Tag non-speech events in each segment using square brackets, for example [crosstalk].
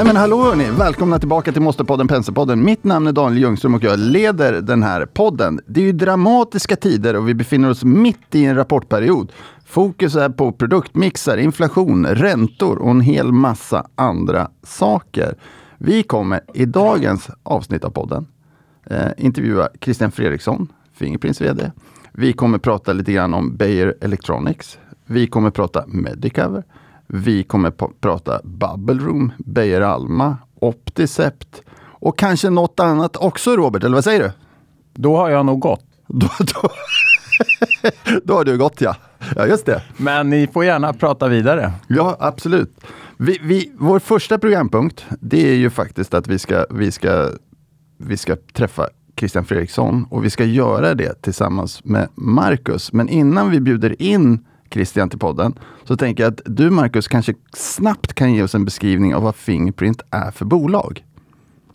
Nej men hallå hörni, välkomna tillbaka till Måste-podden Penselpodden. Mitt namn är Daniel Ljungström och jag leder den här podden. Det är ju dramatiska tider och vi befinner oss mitt i en rapportperiod. Fokus är på produktmixar, inflation, räntor och en hel massa andra saker. Vi kommer i dagens avsnitt av podden eh, intervjua Christian Fredriksson, Fingerprints VD. Vi kommer prata lite grann om Beijer Electronics. Vi kommer prata Medicover. Vi kommer prata Bubble Room, Beijer Alma, Opticept och kanske något annat också Robert, eller vad säger du? Då har jag nog gått. [laughs] Då, då, [laughs] då har du gått ja. Ja, just det. Men ni får gärna prata vidare. Ja, absolut. Vi, vi, vår första programpunkt, det är ju faktiskt att vi ska, vi ska, vi ska träffa Christian Fredriksson och vi ska göra det tillsammans med Marcus. Men innan vi bjuder in Christian till podden, så tänker jag att du Marcus kanske snabbt kan ge oss en beskrivning av vad Fingerprint är för bolag.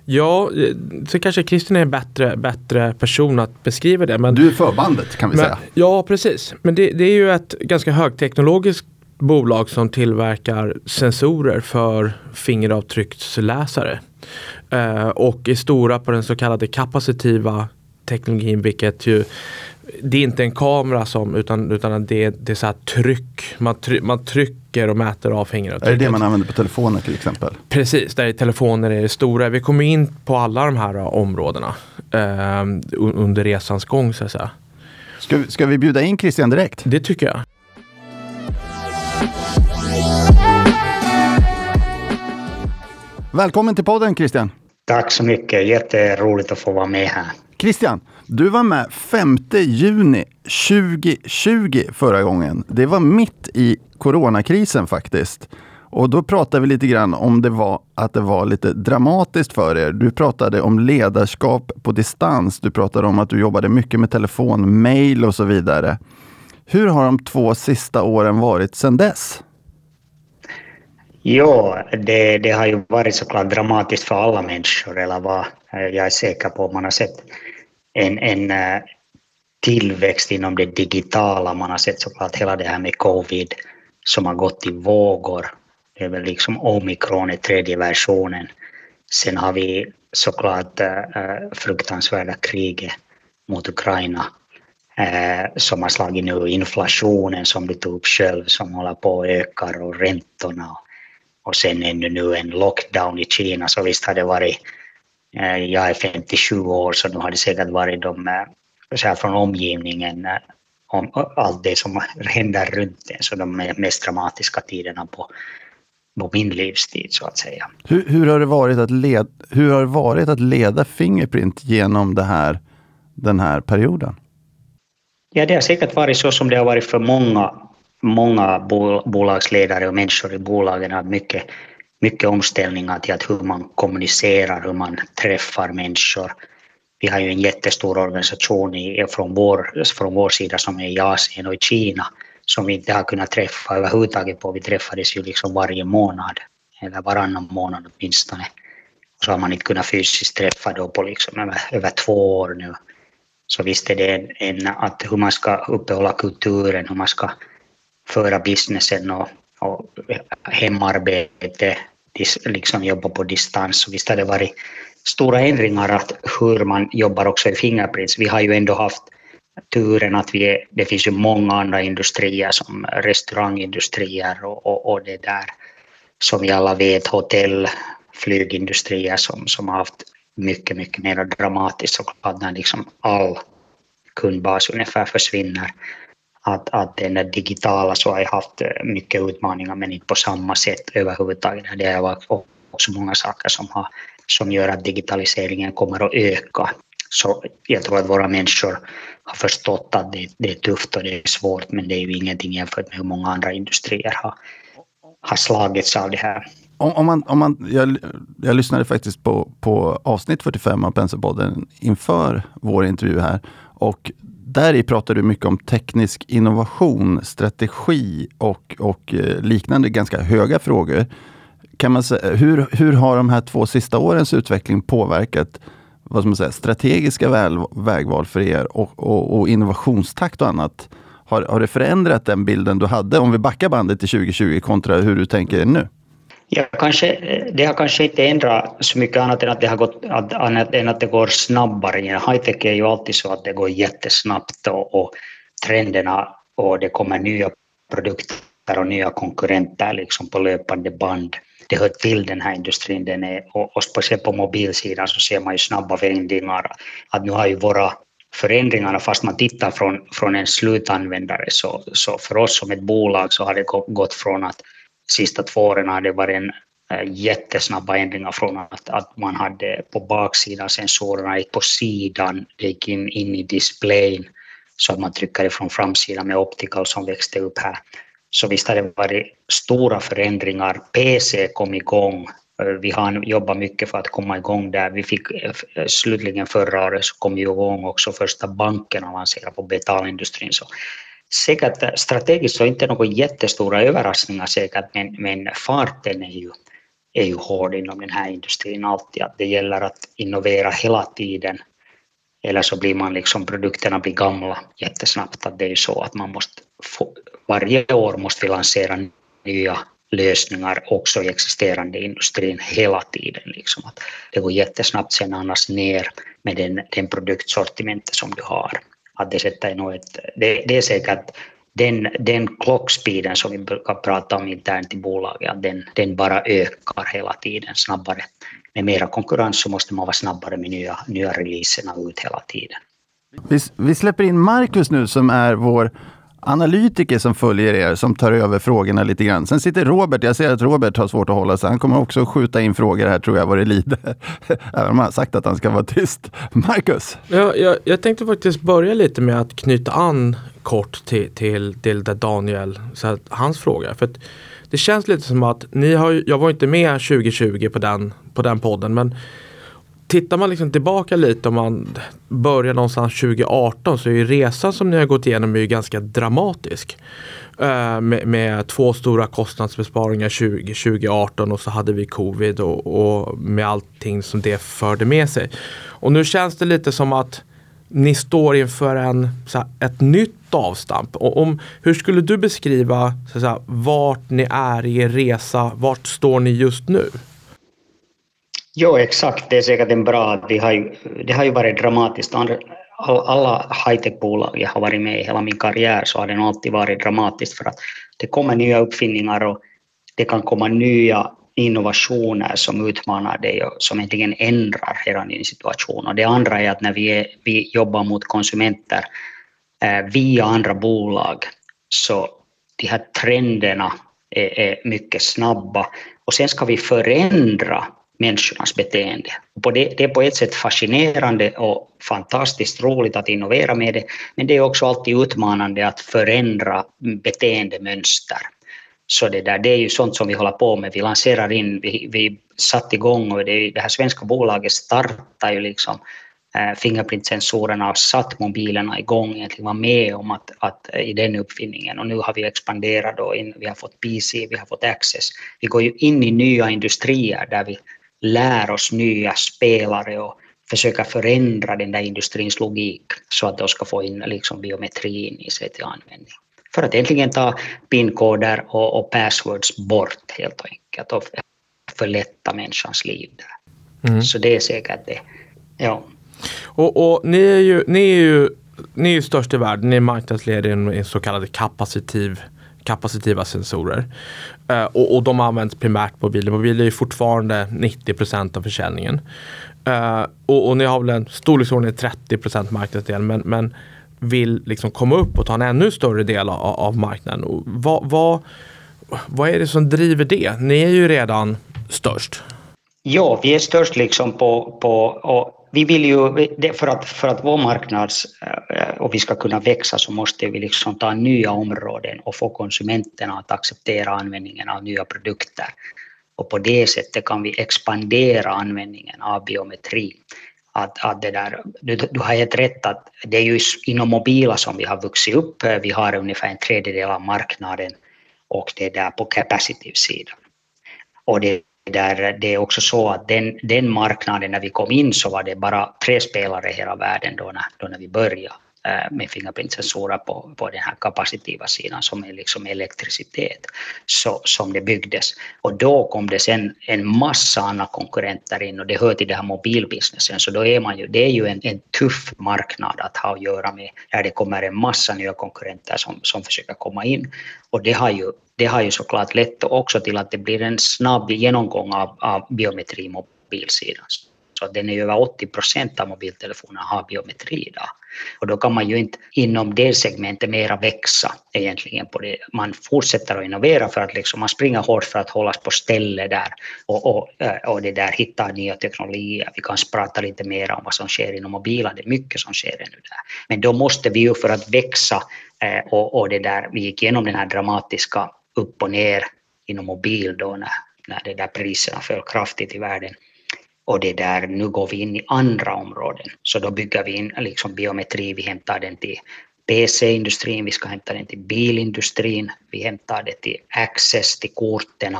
Ja, eh, så kanske Christian är en bättre, bättre person att beskriva det. Men, du är förbandet kan vi men, säga. Ja, precis. Men det, det, är ju ett ganska högteknologiskt bolag som tillverkar sensorer för fingeravtrycksläsare. Eh, och är stora på den så kallade kapacitiva teknologin, vilket ju det är inte en kamera som, utan, utan det, det är så tryck. Man, try, man trycker och mäter av fingeravtrycket. Är det det man använder på telefoner till exempel? Precis, där är telefoner är det stora. Vi kommer in på alla de här områdena eh, under resans gång så att säga. Ska, ska vi bjuda in Christian direkt? Det tycker jag. Välkommen till podden Christian. Tack så mycket. Jätteroligt att få vara med här. Christian, du var med 5 juni 2020 förra gången. Det var mitt i coronakrisen faktiskt. Och då pratade vi lite grann om det var att det var lite dramatiskt för er. Du pratade om ledarskap på distans. Du pratade om att du jobbade mycket med telefon, mail och så vidare. Hur har de två sista åren varit sedan dess? Jo, det, det har ju varit såklart dramatiskt för alla människor, eller vad jag är säker på. Man har sett en, en äh, tillväxt inom det digitala. Man har sett såklart hela det här med covid som har gått i vågor. Det är väl liksom omikron i tredje versionen. Sen har vi såklart äh, äh fruktansvärda kriget mot Ukraina äh, som har slagit nu inflationen som du tog upp själv som håller på att öka och räntorna och sen ännu nu en lockdown i Kina så visst har det varit jag är 57 år så nu har det säkert varit de eh, så här från omgivningen eh, om allt det som [laughs] händer runt en, så de mest dramatiska tiderna på, på min livstid så att säga. Hur, hur, har det varit att led, hur har det varit att leda Fingerprint genom det här, den här perioden? Ja, det har säkert varit så som det har varit för många, många bolagsledare och människor i bolagen, att mycket mycket omställningar till att hur man kommunicerar, hur man träffar människor. Vi har ju en jättestor organisation i, från, vår, från vår sida som är i Asien och i Kina som vi inte har kunnat träffa överhuvudtaget på. Vi träffades ju liksom varje månad, eller varannan månad åtminstone. Och så har man inte kunnat fysiskt träffa då på liksom över, över två år nu. Så visst är det en, en, att hur man ska uppehålla kulturen, hur man ska föra businessen och, och hemarbete, liksom jobba på distans. Visst har det varit stora ändringar att hur man jobbar också i Fingerprints. Vi har ju ändå haft turen att vi är, det finns ju många andra industrier som restaurangindustrier och, och, och det där som vi alla vet hotell, flygindustrier som, som har haft mycket, mycket mer dramatiskt såklart när liksom all kundbas ungefär försvinner att, att den digitala så har jag haft eh, mycket utmaningar men inte på samma sätt överhuvudtaget. Det har varit också många saker som, har, som gör att digitaliseringen kommer att öka. Så jag tror att våra människor har förstått att det, det är tufft och det är svårt men det är ju ingenting jämfört med hur många andra industrier har, har slagits av det här. Om, om man, om man, jag, jag lyssnade faktiskt på, på avsnitt 45 av Penselpodden inför vår intervju här och där i pratar du mycket om teknisk innovation, strategi och, och eh, liknande ganska höga frågor. Kan man säga, hur, hur har de här två sista årens utveckling påverkat vad ska man säga, strategiska väl, vägval för er och, och, och, innovationstakt och annat? Har, har det förändrat den bilden du hade om vi backar bandet till 2020 kontra hur du tänker nu? Ja, kanske, eh, det har kanske inte ändrat så mycket annat än att det, har gått, att, annat än att det går snabbare. High-tech är ju alltid så att det går jättesnabbt och, och trenderna och det kommer nya produkter och nya konkurrenter liksom på löpande band. Det hör till den här industrin. Den är, och, och speciellt på mobilsidan så ser man ju snabba förändringar. Att nu har ju våra förändringarna, fast man tittar från, från en slutanvändare, så, så för oss som ett bolag så har det gått från att sista två åren har det varit en eh, jättesnabba ändringar från att, att man hade på baksidan sensorerna gick på sidan, det gick in, in i displayen så att man trycker ifrån framsidan med optical som växte upp här. Så visst har det varit stora förändringar. PC kom igång. Eh, vi har jobbat mycket för att komma igång där. Vi fick eh, slutligen förra året så kom vi igång också första banken att lansera på betalindustrin. Så säkert strategiskt så inte några jättestora överraskningar säkert, men, men farten är ju, är ju hård inom den här industrin alltid. Att det gäller att innovera hela tiden eller så blir man liksom, produkterna blir gamla jättesnabbt. Att det är ju så att man måste få, varje år måste vi lansera nya lösningar också i existerande industrin hela tiden. Liksom. Att det går jättesnabbt sen annars ner med den, den produktsortimentet som du har. Att det, sätter nog ett, det, det är säkert den, den clockspeeden som vi brukar prata om internt i bolaget, den, den bara ökar hela tiden snabbare med mera konkurrens så måste man vara snabbare med nya, nya releaserna ut hela tiden. Vi, vi släpper in Marcus nu som är vår analytiker som följer er, som tar över frågorna lite grann. Sen sitter Robert, jag ser att Robert har svårt att hålla sig. Han kommer också skjuta in frågor här tror jag vad det lider. [laughs] Även om han har sagt att han ska vara tyst. [laughs] Marcus? Ja, jag, jag tänkte faktiskt börja lite med att knyta an kort till, till, till Daniel, så att, hans fråga. För det känns lite som att ni har, jag var inte med 2020 på den, på den podden men tittar man liksom tillbaka lite om man börjar någonstans 2018 så är ju resan som ni har gått igenom är ganska dramatisk. Uh, med, med, två stora kostnadsbesparingar 20, 2018 och så hade vi covid och, och, med allting som det förde med sig. Och nu känns det lite som att ni står inför en, här, ett nytt avstamp. Och om, hur skulle du beskriva så här, vart ni är i er resa? Vart står ni just nu? Jo, exakt. Det är säkert en bra... Det har ju, det har ju varit dramatiskt. Alla high-tech-bolag jag har varit med i hela min karriär så har det alltid varit dramatiskt för att det kommer nya uppfinningar och det kan komma nya innovationer som utmanar dig och som egentligen ändrar hela din situation. Och det andra är att när vi, är, vi jobbar mot konsumenter eh, via andra bolag så de här trenderna är, är, mycket snabba och sen ska vi förändra människornas beteende. Och på det, det är på ett sätt fascinerande och fantastiskt roligt att innovera med det, men det är också alltid utmanande att förändra beteendemönster. Så det, där, det är ju sånt som vi håller på med. Vi lanserar in, vi, vi satt igång och det, det här svenska bolaget startar ju liksom eh, Fingerprint-sensorerna och satt mobilerna igång, egentligen var med om att, att eh, i den uppfinningen och nu har vi expanderat och in, vi har fått PC, vi har fått Access. Vi går ju in i nya industrier där vi lär oss nya spelare och försöker förändra den där industrins logik så att de ska få in liksom biometrin i sig till användning för att äntligen ta pinkoder och, och passwords bort helt enkelt och förlätta människans liv där. Mm. Så det är säkert det. Ja. Och, och ni är ju, ni är ju ni är ju störst i världen, ni är marknadsledare i så kallade kapacitiv, kapacitiva sensorer. Uh, och, och, de används primärt på bilar. Mobiler är fortfarande 90% av försäljningen. Uh, och, och, ni har väl en storleksordning 30 marknadsdel men, men vill liksom komma upp och ta en ännu större del av, av marknaden. Och vad, vad, vad är det som driver det? Ni är ju redan störst. Ja, vi är störst liksom på, på och vi vill ju, för att, för att vår marknad eh, och vi ska kunna växa så måste vi liksom ta nya områden och få konsumenterna att acceptera användningen av nya produkter. Och på det sättet kan vi expandera användningen av biometri att, att det där, du, du har helt rätt att det är ju inom mobila som vi har vuxit upp. Vi har ungefär en tredjedel av marknaden och det är där på capacitive-sidan. Och det, där, det är också så att den, den marknaden, när vi kom in så var det bara tre spelare i hela världen då när, då när vi började. Eh, med Fingerprint-sensorer på, på den här kapacitiva sidan som är liksom elektricitet så, som det byggdes. Och då kom det sen en massa andra konkurrenter in och det hör till den här mobilbusinessen så då är man ju, det är ju en, en tuff marknad att ha att göra med där det kommer en massa nya konkurrenter som, som försöker komma in. Och det har ju det har ju såklart lett också till att det blir en snabb genomgång av, av biometri mobilsidan. Så den är över 80 procent av mobiltelefonerna har biometri idag. Och då kan man ju inte inom det segmentet mera växa egentligen på det. Man fortsätter att innovera för att liksom, man springer hårt för att hållas på ställe där och, och, eh, och det där hitta nya teknologier. Vi kan prata lite mer om vad som sker inom mobilen, det är mycket som sker ännu där. Men då måste vi ju för att växa eh, och, och det där, vi gick igenom den här dramatiska upp och ner inom mobil då när, när det där priserna föll kraftigt i världen. Och det där, nu går vi in i andra områden. Så då bygger vi in liksom biometri, vi hämtar den till PC-industrin, vi ska hämta den till bilindustrin, vi hämtar det till access till korten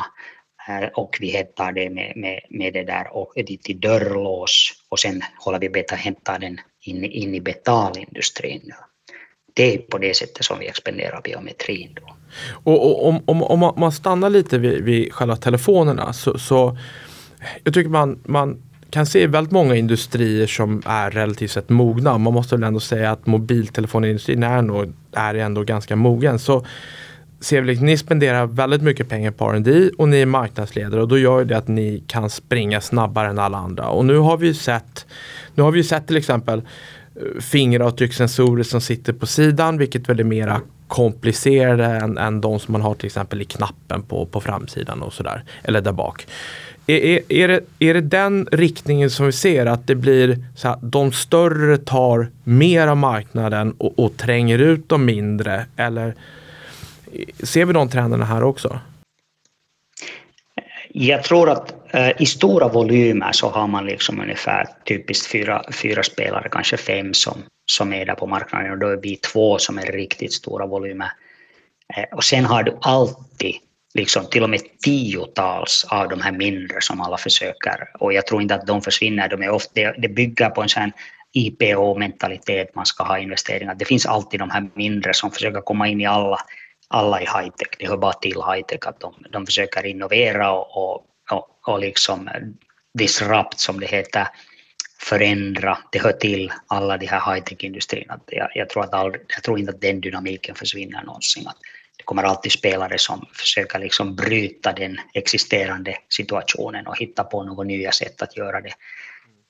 eh, och vi hämtar det med, med, med det där och till dörrlås och sen håller vi på att hämta den in, in i betalindustrin det är på det sättet som vi expanderar biometrin. Då. Och, och om, om, om, man stannar lite vid, vid själva telefonerna så, så jag tycker man, man kan se väldigt många industrier som är relativt sett mogna. Man måste väl ändå säga att mobiltelefonindustrin är, nog, är ändå ganska mogen. Så ser vi, ni spenderar väldigt mycket pengar på R&D och ni är marknadsledare och då gör det att ni kan springa snabbare än alla andra. Och nu har vi sett, nu har vi sett till exempel Eh, fingeravtryckssensorer som sitter på sidan vilket väl är mera komplicerade än, än de som man har till exempel i knappen på, på framsidan och sådär. Eller där bak. Är, är, är, det, är det den riktningen som vi ser att det blir så här, de större tar mer av marknaden och, och tränger ut de mindre? Eller eh, ser vi de trenderna här också? Jag tror att eh, i stora volymer så har man liksom ungefär typiskt fyra, fyra spelare, kanske fem som, som är där på marknaden och då är vi två som är riktigt stora volymer. Eh, och sen har du alltid liksom till och med tiotals av de här mindre som alla försöker och jag tror inte att de försvinner, de är ofta, det, det bygger på en sån IPO-mentalitet, man ska ha investeringar. Det finns alltid de här mindre som försöker komma in i alla alla i high-tech, det hör bara till high-tech att de, de försöker innovera och, och, och, och liksom disrupt som det heter, förändra, det hör till alla de här high-tech-industrierna. Jag, jag, tror jag tror inte att den dynamiken försvinner någonsin. Att det kommer alltid spelare som försöker liksom bryta den existerande situationen och hitta på några nya sätt att göra det.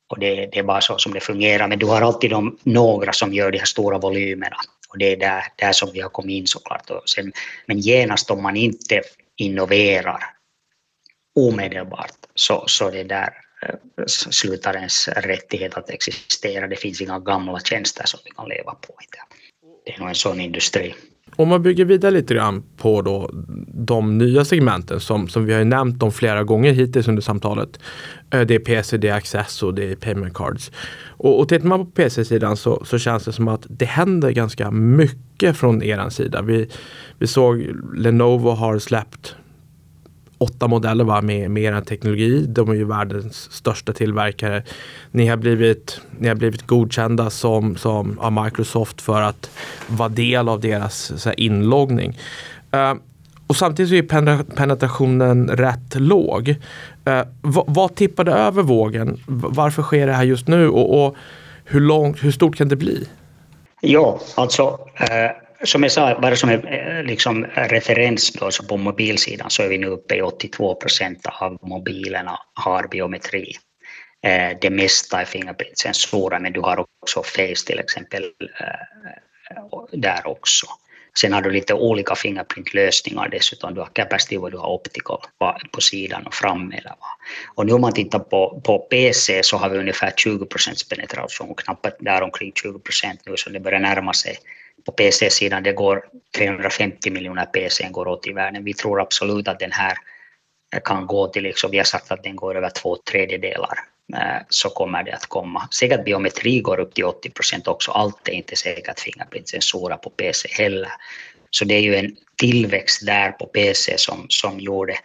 Och det, det är bara så som det fungerar. Men du har alltid de, några som gör de här stora volymerna och det är där, där som vi har kommit in såklart. Och sen, men genast om man inte innoverar omedelbart så, så det där eh, slutar ens rättighet att existera. Det finns inga gamla tjänster som vi kan leva på. Det är nog en sån industri. Om man bygger vidare lite grann på då de nya segmenten som, som vi har nämnt om flera gånger hittills under samtalet. Eh, det är PC, det är Access och det är Payment Cards. Och, och tittar man på PC-sidan så, så känns det som att det händer ganska mycket från er sida. Vi, vi såg Lenovo har släppt åtta modeller va, med, med er teknologi. De är ju världens största tillverkare. Ni har blivit, ni har blivit godkända som, som av Microsoft för att vara del av deras så här, inloggning. Uh, och samtidigt så är penetrationen rätt låg. Uh, vad, vad tippade över vågen? Varför sker det här just nu och, och hur, långt, hur stort kan det bli? Ja, alltså eh, som jag sa, bara som en eh, liksom, referens då, så på mobilsidan så är vi nu uppe i 82 procent av mobilerna har biometri. Eh, det mesta är fingerprintsensorer, men du har också Face till exempel eh, där också. Sen har du lite olika fingerprintlösningar dessutom. Du har Capacitive och du har Optical på sidan och framme. Och nu om man tittar på, på PC så har vi ungefär 20 procents penetration, knappt där omkring 20 procent nu, så det börjar närma sig på PC-sidan, det går 350 miljoner PC går åt i världen. Vi tror absolut att den här kan gå till, liksom, vi har sagt att den går över två tredjedelar, eh, så kommer det att komma. Säkert biometri går upp till 80 procent också, allt är inte säkert fingerprintsensorer på PC heller. Så det är ju en tillväxt där på PC som, som gjorde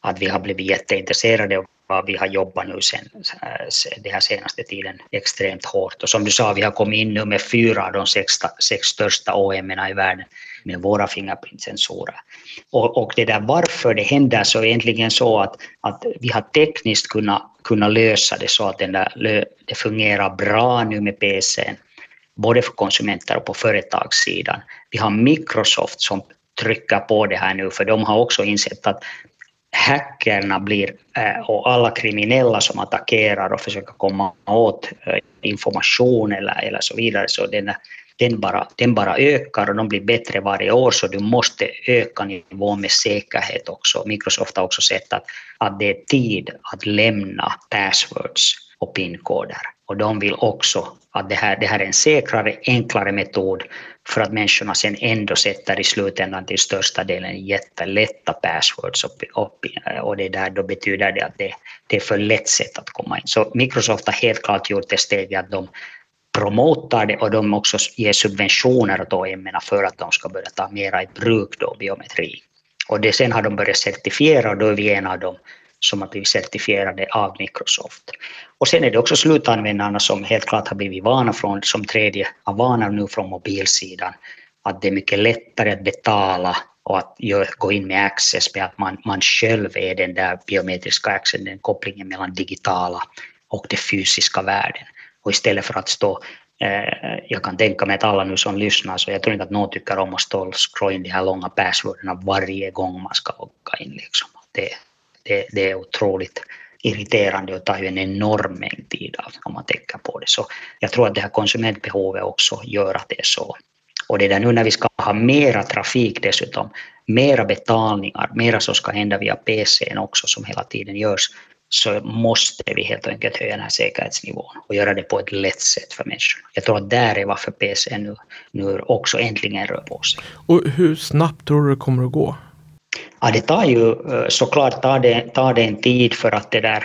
att vi har blivit jätteintresserade av vad vi har jobbat nu sen äh, den här senaste tiden extremt hårt. Och som du sa, vi har kommit in nu med fyra av de sex, sex största OM i världen med våra fingerprintsensorer. Och, och det där varför det händer så är egentligen så att, att vi har tekniskt kunnat, kunnat lösa det så att den där, det fungerar bra nu med PCn, både för konsumenter och på företagssidan. Vi har Microsoft som trycker på det här nu, för de har också insett att hackerna blir, eh, och alla kriminella som attackerar och försöker komma åt eh, information eller, eller så vidare, så den, den, bara, den bara ökar och de blir bättre varje år, så du måste öka nivån med säkerhet också. Microsoft har också sett att, att det är tid att lämna passwords och pinkoder. Och de vill också att det här, det här är en säkrare, enklare metod för att människorna sen ändå sätter i slutändan till största delen jättelätta passwords upp, upp och det där då betyder det att det, det är för lätt sätt att komma in. Så Microsoft har helt klart gjort det steget att de promotar det och de också ger subventioner åt OEM för att de ska börja ta mera i bruk då biometri. Och det sen har de börjat certifiera och då är vi en av dem som har blivit certifierade av Microsoft. Och sen är det också slutanvändarna som helt klart har blivit vana från, som tredje har vana nu från mobilsidan, att det är mycket lättare att betala och att gå in med access med att man, man själv är den där biometriska access, den kopplingen mellan digitala och den fysiska världen. Och istället för att stå eh, jag kan tänka mig att alla nu som lyssnar, så jag tror inte att någon tycker om att stå och scrolla in de här långa passworden varje gång man ska logga in. Liksom. Det, det, det är otroligt irriterande och tar ju en enorm mängd tid av om man tänker på det. Så jag tror att det här konsumentbehovet också gör att det är så. Och det där nu när vi ska ha mera trafik dessutom, mera betalningar, mera som ska hända via PCn också som hela tiden görs, så måste vi helt enkelt höja den här säkerhetsnivån och göra det på ett lätt sätt för människorna. Jag tror att där är varför PC nu, nu också äntligen rör på sig. Och hur snabbt tror du det kommer att gå? Ja, det tar ju eh, såklart tar det, tar det en tid för att det där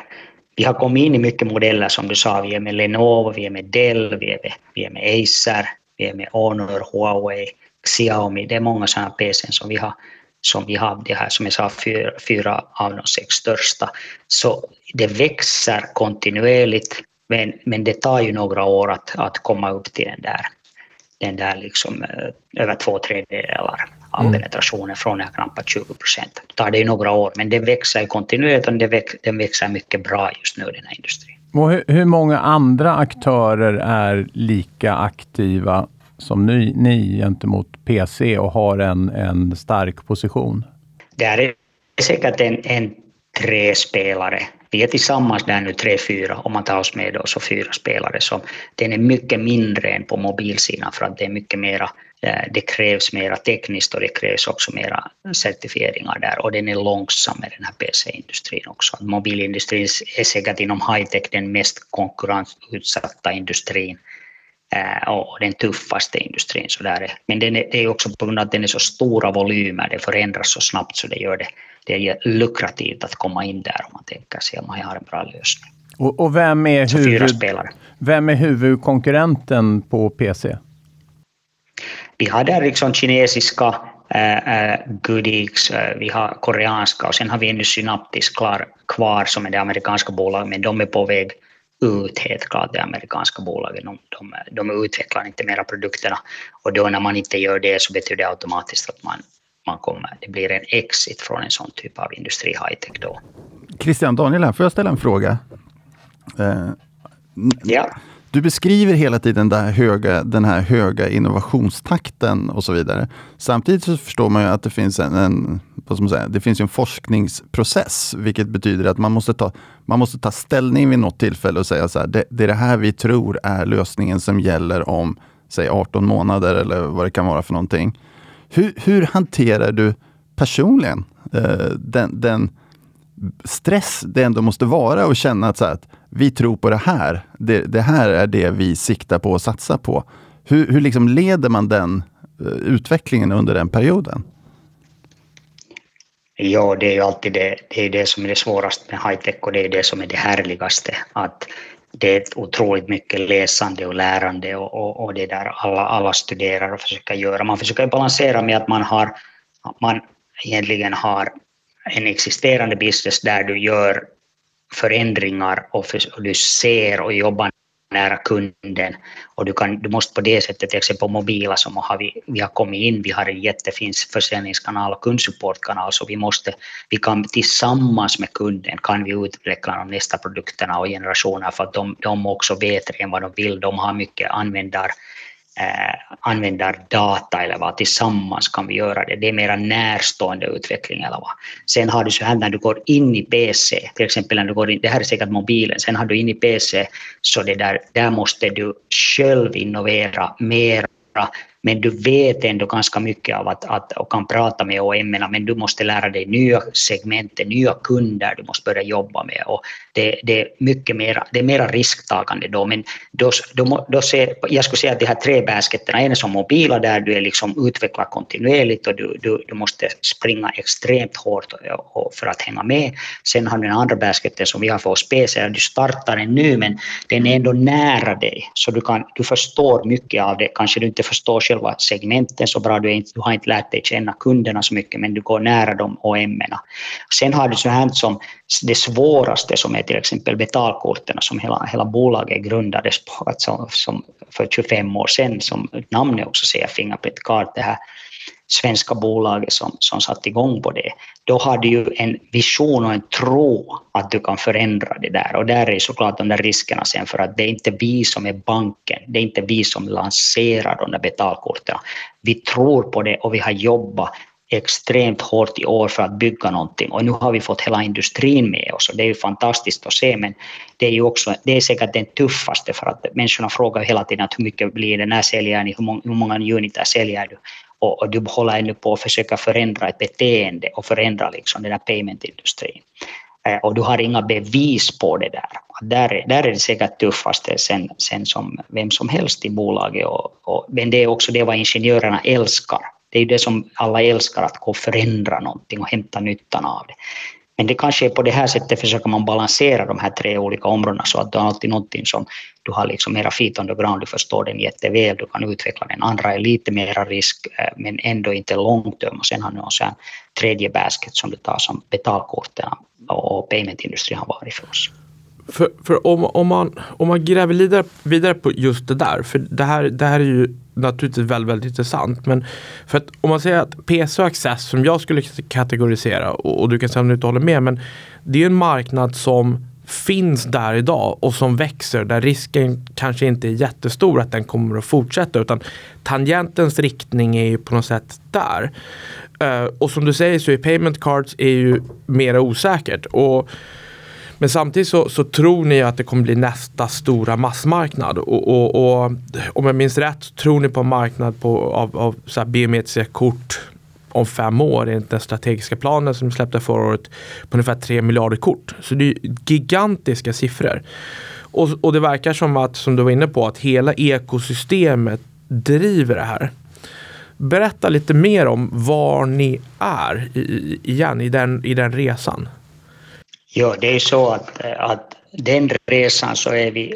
vi har kommit in i mycket modeller som du sa, vi är med Lenovo, vi är med Dell, vi är med, vi är med Acer, vi är med Honor, Huawei, Xiaomi. Det är många sådana PC som vi har som vi har, det här som jag sa, fyra, fyra av de sex största. Så det växer kontinuerligt, men, men det tar ju några år att, att komma upp till den där, den där liksom, eh, över två tredjedelar av mm. penetrationen från den knappt 20 procent. Det tar det ju några år, men det växer kontinuerligt och den växer mycket bra just nu, den här industrin. Och hur, hur många andra aktörer är lika aktiva som ni, ni gentemot PC och har en, en stark position? Det är säkert en, en tre spelare. Vi är tillsammans där nu tre, fyra, om man tar oss med då, så fyra spelare. Så den är mycket mindre än på mobilsidan för att det är mycket mera, eh, det krävs mera tekniskt och det krävs också mera certifieringar där och den är långsam med den här PC-industrin också. Mobilindustrin är säkert inom high-tech den mest konkurrensutsatta industrin eh, och den tuffaste industrin. Så där. Men det är också på grund av att den är så stora volymer, det förändras så snabbt så det gör det, det är lukrativt att komma in där om man tänker sig att man har en bra lösning. Och, och vem, är huvud, vem är huvudkonkurrenten på PC? Vi har där liksom kinesiska äh, Goodix, äh, vi har koreanska och sen har vi ännu Synaptis klar, kvar som är det amerikanska bolaget, men de är på väg ut helt klart, de amerikanska bolagen. De, de, de utvecklar inte mera produkterna och då när man inte gör det så betyder det automatiskt att man, man kommer, det blir en exit från en sån typ av industri, high-tech då. Christian, Daniel här, får jag ställa en fråga? Eh, ja. Du beskriver hela tiden den här, höga, den här höga innovationstakten och så vidare. Samtidigt så förstår man ju att det finns en, en, vad ska man säga, det finns en forskningsprocess, vilket betyder att man måste, ta, man måste ta ställning vid något tillfälle och säga så här, det, det är det här vi tror är lösningen som gäller om, säg 18 månader eller vad det kan vara för någonting. Hur, hur hanterar du personligen eh, den, den stress det ändå måste vara att känna att, så att vi tror på det här. Det, det, här är det vi siktar på och satsar på. Hur, hur liksom leder man den eh, utvecklingen under den perioden? Ja, det är ju alltid det, det, är det som är det svåraste med high-tech och det är det som är det härligaste. Att det är otroligt mycket läsande och lärande och, och, och det där alla, alla studerar och försöker göra. Man försöker balansera med att man har man egentligen har en existerande business där du gör förändringar och, för, och du ser och jobbar nära kunden och du, kan, du måste på det sättet, till exempel på mobila som har vi, vi har kommit in, vi har en jättefin försäljningskanal och kundsupportkanal så vi måste, vi kan tillsammans med kunden kan vi utveckla de nästa produkterna och generationer för att de, de också vet redan vad de vill, de har mycket användar eh, användardata eller vad, tillsammans kan vi göra det. Det är mer närstående utveckling eller vad. Sen har du så här när du går in i PC, till exempel när du går in, det här är säkert mobilen, sen har du in i PC så det där, där måste du själv innovera mera men du vet ändå ganska mycket av att, att och kan prata med OM, men du måste lära dig nya segment, nya kunder du måste börja jobba med och det, det är mycket mera, det är mera risktagande då, men då, då, då ser, jag skulle säga att de här tre basketterna, en är som mobila där du är liksom utvecklar kontinuerligt och du, du, du måste springa extremt hårt för att hänga med. Sen har du den andra basketen som vi har för oss du startar den nu men den är ändå nära dig så du, kan, du förstår mycket av det, kanske du inte förstår själva segmenten så bra, du, inte, du har inte lärt dig känna kunderna så mycket men du går nära dem och ämnena. Sen har du så här som det svåraste som är till exempel betalkorten som hela, hela bolaget grundades på, alltså, som för 25 år sedan, som namnet också säger, Fingerprint Card, det här svenska bolaget som, som satte igång på det, då har du ju en vision och en tro att du kan förändra det där. Och där är såklart de där riskerna sen för att det är inte vi som är banken, det är inte vi som lanserar de där betalkorten. Vi tror på det och vi har jobbat extremt hårt i år för att bygga någonting och nu har vi fått hela industrin med oss och det är ju fantastiskt att se men det är ju också, det är säkert den tuffaste för att människorna frågar hela tiden att hur mycket blir det, när säljer ni, hur många, hur många säljer du? och, och du håller ännu på att försöka förändra ett beteende och förändra liksom den här paymentindustrin. Eh, och du har inga bevis på det där. Där, där är det säkert tuffaste sen, sen som vem som helst i bolaget. Och, och, men det är också det vad ingenjörerna älskar. Det är ju det som alla älskar, att gå och förändra någonting och hämta nyttan av det. Men det kanske är på det här sättet försöker man balansera de här tre olika områdena så att du har alltid någonting som du har liksom mera feet on the ground, du förstår den jätteväl, du kan utveckla den. Andra är lite mera risk eh, men ändå inte långt och sen har du en tredje basket som du tar som betalkorten och paymentindustrin har varit för oss. För, för om, om, man, om man gräver vidare, vidare på just det där, för det här, det här är ju naturligtvis väldigt, väldigt intressant. Men för att om man säger att PC och Access som jag skulle kategorisera och, och du kan säga om du inte håller med, men det är en marknad som finns där idag och som växer där risken kanske inte är jättestor att den kommer att fortsätta utan tangentens riktning är ju på något sätt där. Uh, och som du säger så är payment cards är ju mera osäkert. Och men samtidigt så, så, tror ni att det kommer bli nästa stora massmarknad. Och, och, och om jag minns rätt tror ni på en marknad på, av, av så här biometriska kort om fem år enligt den strategiska planen som släppte förra året på ungefär 3 miljarder kort. Så det är gigantiska siffror. Och, och det verkar som att, som du var inne på, att hela ekosystemet driver det här. Berätta lite mer om var ni är i, igen i den, i den resan. Ja, det är så att, att den resan så är vi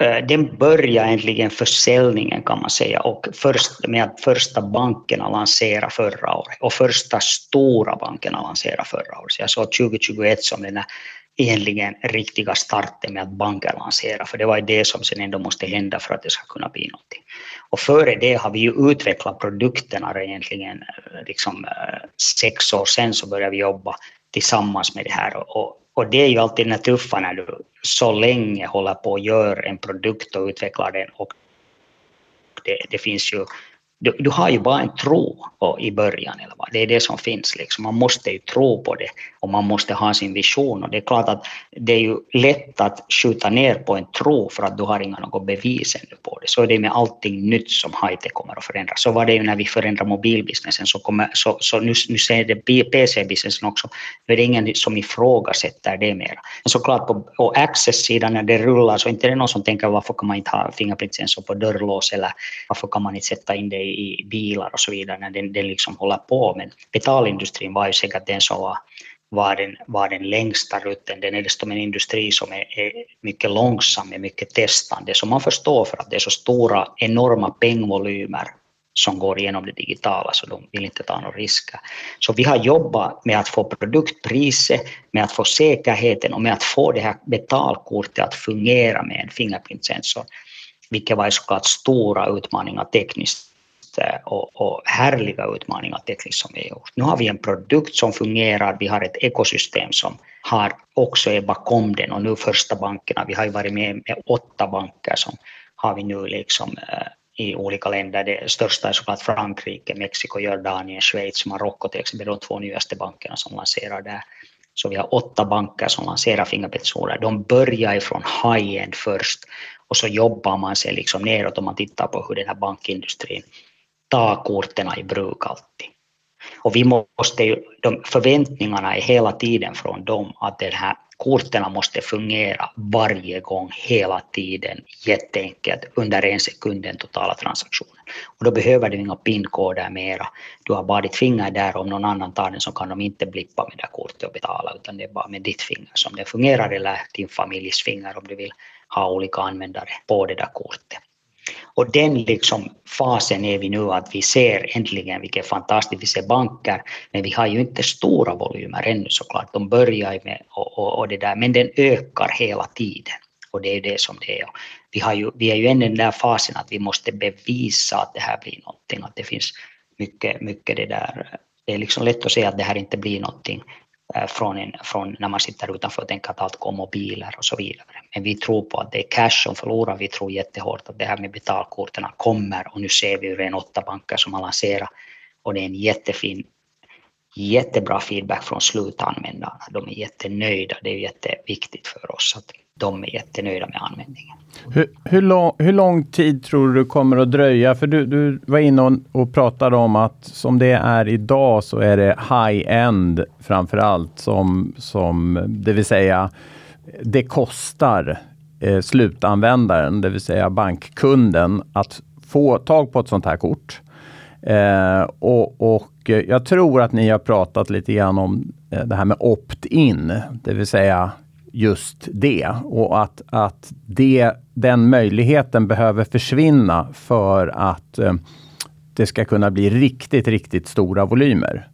eh, den börjar äntligen försäljningen kan man säga och först med att första bankerna lanserade förra året och första stora bankerna lanserade förra året. Så jag såg 2021 som den egentligen riktiga starten med att banker lanserar, för det var det som sen ändå måste hända för att det ska kunna bli någonting. Och före det har vi ju utvecklat produkterna egentligen, eh, liksom eh, sex år sen så började vi jobba tillsammans med det här och, och det är ju alltid den tuffa när du så länge håller på och gör en produkt och utvecklar den och det, det finns ju du, du, har ju bara en tro på, i början. Eller vad. Det är det som finns. Liksom. Man måste ju tro på det och man måste ha sin vision. Och det är klart att det är ju lätt att skjuta ner på en tro för att du har inga något bevis ännu på det. Så är det med allting nytt som high-tech kommer att förändra. Så var det ju när vi förändrade mobilbusinessen. Så, kommer, så, så nu, nu ser det PC-businessen också. Nu är det ingen som ifrågasätter det mer. Men såklart på, på Access-sidan när det rullar så inte är det någon som tänker varför kan man inte ha fingerprint-sensor på dörrlås eller varför kan man inte sätta in det i i bilar och så vidare när den, den liksom håller på. Men betalindustrin var ju säkert den som var, var, den, var den längsta rutten. Den är dessutom en industri som är, är mycket långsam är mycket testande. Så man förstår för att det är så stora, enorma pengvolymer som går igenom det digitala, så de vill inte ta några risker. Så vi har jobbat med att få produktpriset, med att få säkerheten och med att få det här betalkortet att fungera med en Fingerprint-sensor, vilket var såklart stora utmaningar tekniskt Eh, och, och härliga utmaningar tekniskt som vi har gjort. Nu har vi en produkt som fungerar, vi har ett ekosystem som har också är bakom den och nu första bankerna, vi har ju varit med med åtta banker som har vi nu liksom eh, i olika länder. Det största är såklart Frankrike, Mexiko, Jordanien, Schweiz, Marocko till exempel, de två nyaste bankerna som lanserar där. Så vi har åtta banker som lanserar fingerprintsoler. De börjar ifrån high-end först och så jobbar man sig liksom neråt om man tittar på hur den här bankindustrin tar korten i bruk alltid. Och vi måste ju, de förväntningarna är hela tiden från dem att den här korten måste fungera varje gång, hela tiden, jätteenkelt, under en sekund den totala transaktionen. Och då behöver du inga pinkoder mera. Du har bara ditt finger där, om någon annan tar den så kan de inte blippa med det kortet och betala, utan det är bara med ditt finger som det fungerar, eller din familjs finger om du vill ha olika användare på det där kortet. Och den liksom fasen är vi nu att vi ser äntligen vilket fantastiskt, vi ser banker, men vi har ju inte stora volymer ännu såklart. De börjar med och, och, och det där, men den ökar hela tiden. Och det är ju det som det är. Vi, har ju, vi är ju ännu i den där fasen att vi måste bevisa att det här blir någonting, att det finns mycket, mycket det där. Det är liksom lätt att säga att det här inte blir någonting, Eh, från, en, från när man sitter utanför och tänker att allt går mobiler och så vidare. Men vi tror på att det är cash som förlorar. Vi tror jättehårt att det här med betalkorten kommer och nu ser vi ju en åtta banker som har lanserat och det är en jättefin jättebra feedback från slutanvändarna. De är jättenöjda. Det är jätteviktigt för oss att de är jättenöjda med användningen. Hur, hur, lång, hur lång tid tror du kommer att dröja? För du, du var inne och, och pratade om att som det är idag så är det high-end framför allt som, som det vill säga det kostar eh, slutanvändaren, det vill säga bankkunden, att få tag på ett sånt här kort. Eh, och, och, jag tror att ni har pratat lite grann om eh, det här med opt-in, det vill säga just det och att, att det, den möjligheten behöver försvinna för att eh, det ska kunna bli riktigt, riktigt stora volymer.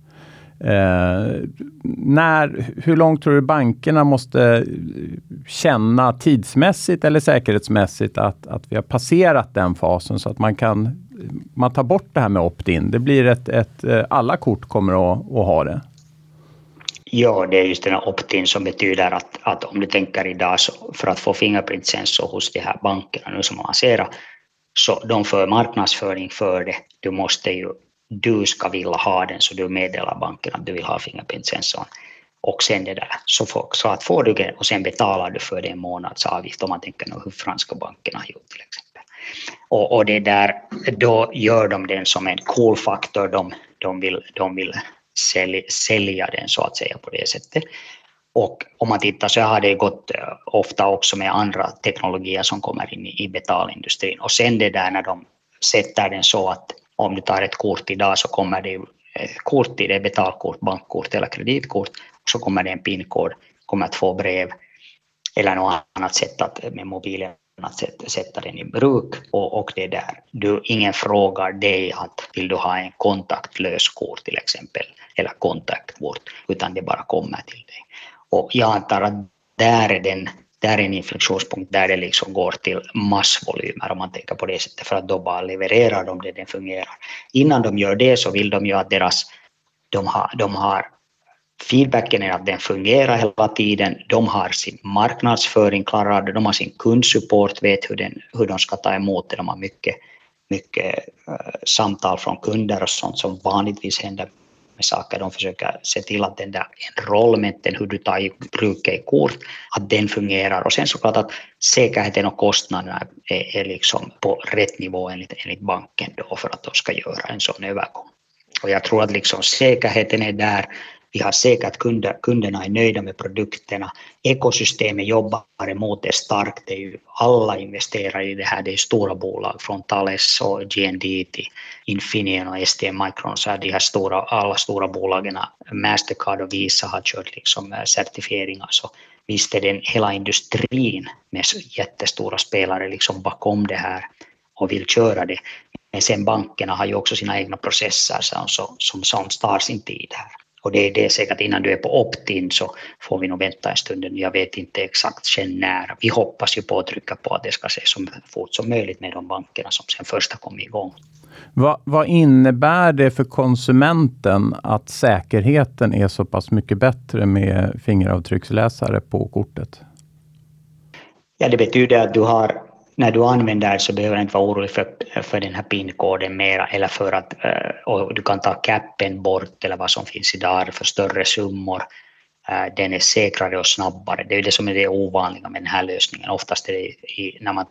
Eh, när, hur långt tror du bankerna måste eh, känna tidsmässigt eller säkerhetsmässigt att, att vi har passerat den fasen så att man kan man tar bort det här med opt-in. Det blir ett, ett, eh, alla kort kommer att, att ha det. Ja, det är just den här opt-in som betyder att, att om du tänker idag så för att få fingerprintsensor hos de här bankerna nu som lanserar så de för marknadsföring för det. Du måste ju, du ska vilja ha den så du meddelar banken att du vill ha fingerprintsensorn och sen det där så, får, så att får du det och sen betalar du för det en månadsavgift om man tänker nu hur franska bankerna har gjort till exempel. Och, och det där, då gör de den som en cool faktor, de, de vill, de vill sälj, sälja den så att säga på det sättet. Och om man tittar så har det gått eh, ofta också med andra teknologier som kommer in i betalindustrin. Och sen det där när de sätter den så att om du tar ett kort idag så kommer det eh, kort i det, betalkort, bankkort eller kreditkort, och så kommer det en pinkod, kommer två brev eller något annat sätt att eh, med mobilen att sätta, sätta den i bruk och, och det där. Du, ingen frågar dig att vill du ha en kontaktlös kort till exempel eller kontaktkort utan det bara kommer till dig. Och jag antar att där är den där är en inflektionspunkt där det liksom går till massvolymer om man tänker på det sättet för att då bara levererar de det, den fungerar. Innan de gör det så vill de ju att deras, de har, de har feedbacken är att den fungerar hela tiden. De har sin marknadsföring klarad, de har sin kundsupport, vet hur, den, hur de ska ta emot det. De har mycket, mycket uh, samtal från kunder och sånt som vanligtvis händer med saker. De försöker se till att den där enrollmenten, hur du tar i bruk i kort, att den fungerar. Och sen såklart att säkerheten och kostnaderna är, är liksom på rätt nivå enligt, enligt banken då för att de ska göra en sån övergång. Och jag tror att liksom säkerheten är där, vi har säkert kunder, kunderna är nöjda med produkterna. Ekosystemet jobbar emot det starkt. Det är ju, alla investerar i det här. Det är stora bolag från Thales och GND till Infineon och STM Micron. Så de här stora, alla stora bolagen, Mastercard och Visa har kört liksom eh, certifieringar. Så visst är den hela industrin med jättestora spelare liksom bakom det här och vill köra det. Men sen bankerna har ju också sina egna processer som, som, som tar sin tid här. Och det, det är säkert innan du är på opt-in så får vi nog vänta en stund. Jag vet inte exakt sen när. Vi hoppas ju på att trycka på att det ska se så fort som möjligt med de bankerna som sen första kom igång. Vad, vad, innebär det för konsumenten att säkerheten är så pass mycket bättre med fingeravtrycksläsare på kortet? Ja, det betyder att du har när du använder så behöver du inte vara orolig för, för den här PIN-koden mera eller för att eh, och du kan ta capen bort eller vad som finns idag för större summor. Eh, den är säkrare och snabbare. Det är det som är det ovanliga med den här lösningen. Oftast är det i, när man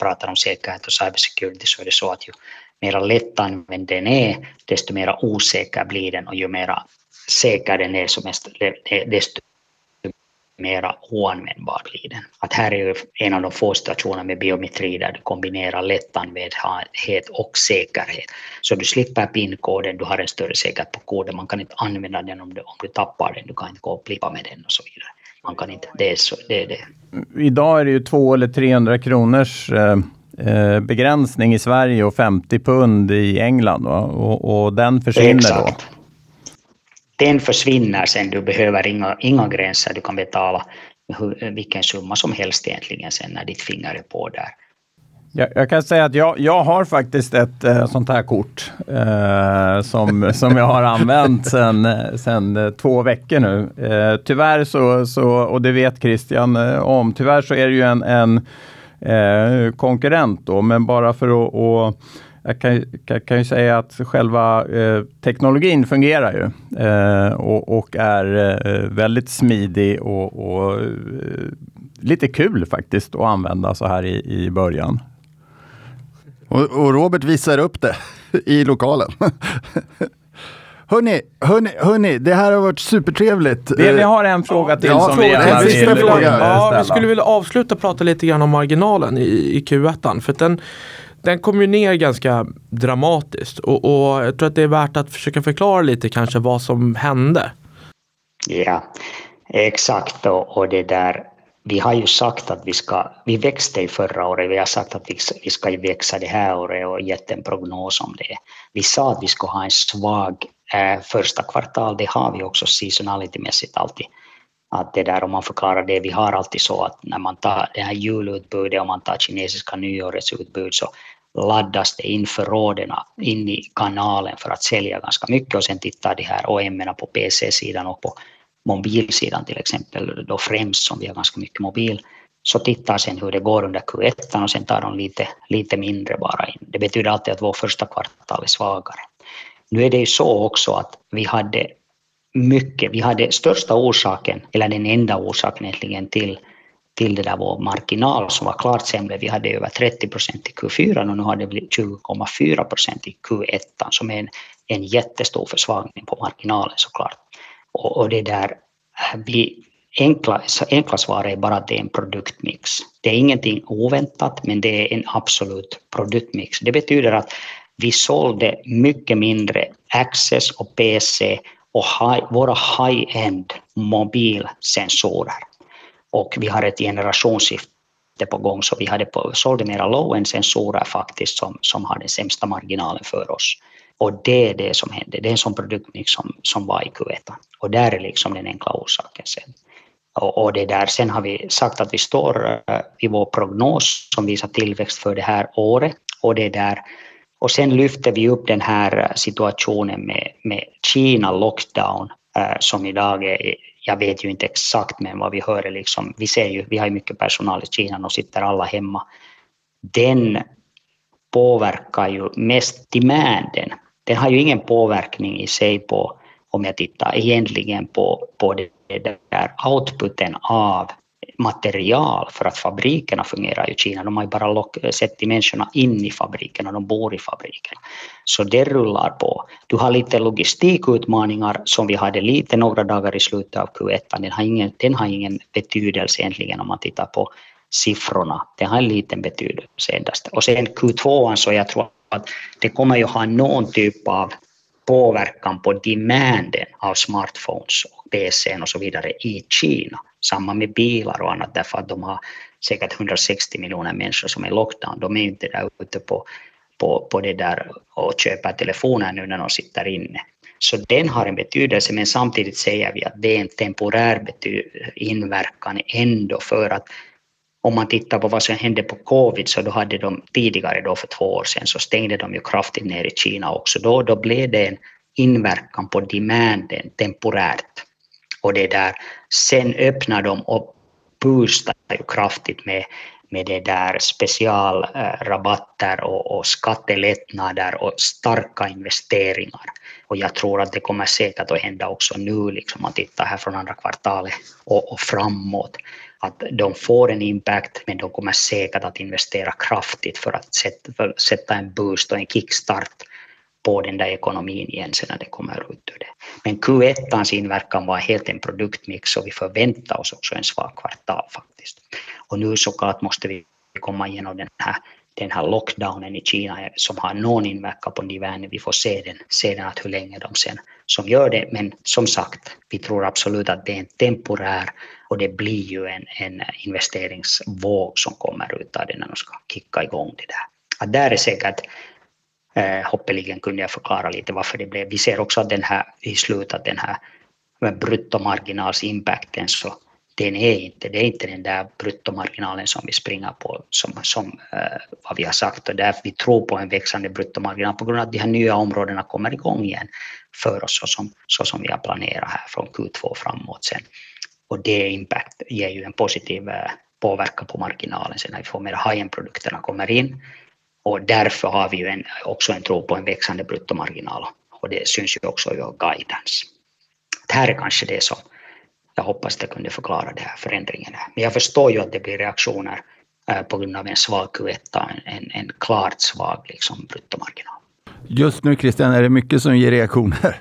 pratar om säkerhet och cybersecurity så är det så att ju mer lättanvänd den är, desto mer osäker blir den och ju mer säker den är, så desto mera oanvändbar blir den. Att här är ju en av de få situationer med biometri där du kombinerar lättanvändhet och säkerhet. Så du slipper PIN-koden, du har en större säkerhet på koden, man kan inte använda den om du, om du tappar den, du kan inte gå och plippa med den och så vidare. Man kan inte, det är, så, det, är det. Idag är det ju 200 eller 300 kronors eh, eh, begränsning i Sverige och 50 pund i England och, och, den försvinner Exakt. då den försvinner sen, du behöver inga, inga gränser, du kan betala vilken summa som helst egentligen sen när ditt finger är på där. Jag, jag kan säga att jag, jag har faktiskt ett äh, sånt här kort äh, som, [laughs] som jag har använt sedan sen, äh, två veckor nu. Tyvärr så, så, och det vet Christian om, tyvärr så är det ju en, en konkurrent då, men bara för att och, jag kan, kan, kan ju säga att själva eh, teknologin fungerar ju eh, och, och, är eh, väldigt smidig och, och eh, lite kul faktiskt att använda så här i, i början. Och, och Robert visar upp det [laughs] i lokalen. [laughs] Hörni, hörni, hörni, det här har varit supertrevligt. Vi, vi har en fråga till ja, som fråga, vi gärna vill, vill fråga. Ja, vi skulle vilja avsluta och prata lite grann om marginalen i, i Q1. För den, den kom ju ner ganska dramatiskt och, och, jag tror att det är värt att försöka förklara lite kanske vad som hände. Ja, exakt och, och det där vi har ju sagt att vi ska, vi växte i förra året, vi har sagt att vi, vi ska växa det här året och gett en prognos om det. Vi sa att vi ska ha en svag eh, första kvartal, det har vi också seasonalitymässigt alltid. Att det där om man förklarar det, vi har alltid så att när man tar det här julutbudet och man tar kinesiska nyårets utbud så laddas det in förråden in i kanalen för att sälja ganska mycket och sen tittar de här OM på PC-sidan och på mobilsidan till exempel, då främst som vi har ganska mycket mobil, så tittar sen hur det går under Q1 och sen tar de lite, lite mindre bara in. Det betyder alltid att vår första kvartal är svagare. Nu är det ju så också att vi hade mycket, vi hade största orsaken, eller den enda orsaken egentligen till till det där vår marginal som var klart sämre. Vi hade över 30 procent i Q4 och nu har vi 20,4 procent i Q1 som är en, en jättestor försvagning på marginalen såklart. Och, och det där, äh, vi, enkla, enkla svar är bara att det är en produktmix. Det är ingenting oväntat men det är en absolut produktmix. Det betyder att vi sålde mycket mindre Access och PC och high, våra high-end mobilsensorer och vi har ett generationsskifte på gång så vi hade på, sålde mera low-end sensorer faktiskt som, som har den sämsta marginalen för oss. Och det är det som hände, det är en sån produktmix som, som var i Q1 och där är liksom den enkla orsaken sen. Och, och det där, sen har vi sagt att vi står uh, i vår prognos som visar tillväxt för det här året och det där och sen lyfter vi upp den här eh, situationen med, med Kina lockdown uh, som idag är jag vet ju inte exakt men vad vi hör är liksom, vi ser ju, vi har ju mycket personal i Kina och sitter alla hemma. Den påverkar ju mest demanden. Den har ju ingen påverkning i sig på, om jag tittar egentligen på, på det där outputen av material för att fabrikerna fungerar i Kina. De har ju bara lock, sett människorna in i fabrikerna, de bor i fabrikerna. Så det rullar på. Du har lite logistikutmaningar som vi hade lite några dagar i slutet av Q1. Den har ingen, den har ingen betydelse egentligen om man tittar på siffrorna. Den har en liten betydelse endast. Och sen Q2 så jag tror att det kommer ju ha någon typ av påverkan på demanden av smartphones och PC och så vidare i Kina. Samma med bilar och annat därför att de har säkert 160 miljoner människor som är lockdown. De är inte där ute på, på, på det där och köper telefoner nu när de sitter inne. Så den har en betydelse, men samtidigt säger vi att det är en temporär inverkan ändå för att om man tittar på vad som hände på covid så då hade de tidigare då för två år sedan så stängde de ju kraftigt ner i Kina också. Då, då blev det en inverkan på demanden temporärt. Och det där, sen öppnar de och boostar ju kraftigt med, med det där specialrabatter och, och skattelättnader och starka investeringar. Och jag tror att det kommer säkert att hända också nu, liksom man tittar här från andra kvartalet och, och framåt att de får en impact men de kommer säkert att investera kraftigt för att sätta, för att sätta en boost och en kickstart på den där ekonomin igen sen när det kommer ut ur det. Men Q1 inverkan var helt en produktmix och vi förväntar oss också en svag kvartal faktiskt. Och nu såklart måste vi komma igenom den här den här lockdownen i Kina som har någon inverkan på nivån. Vi får se den sedan att hur länge de sen som gör det. Men som sagt, vi tror absolut att det är en temporär och det blir ju en, en investeringsvåg som kommer ut av det när de ska kicka igång det där. Att där är säkert eh, hoppeligen kunde jag förklara lite varför det blev. Vi ser också att den här i slutet, att den här bruttomarginalsimpacten så den är inte, det är inte den där bruttomarginalen som vi springer på som, som eh, vad vi har sagt och därför vi tror på en växande bruttomarginal på grund av att de här nya områdena kommer igång igen för oss så som, så som vi har planerat här från Q2 framåt sen. Och det impact ger ju en positiv eh, påverkan på marginalen sen när vi får mer high-end-produkterna kommer in och därför har vi ju en, också en tro på en växande bruttomarginal och det syns ju också i vår guidance. Det här är kanske det som jag hoppas det kunde förklara den här förändringen. Men jag förstår ju att det blir reaktioner eh, på grund av en svag Q1, en, en klart svag liksom, bruttomarginal. Just nu Christian är det mycket som ger reaktioner.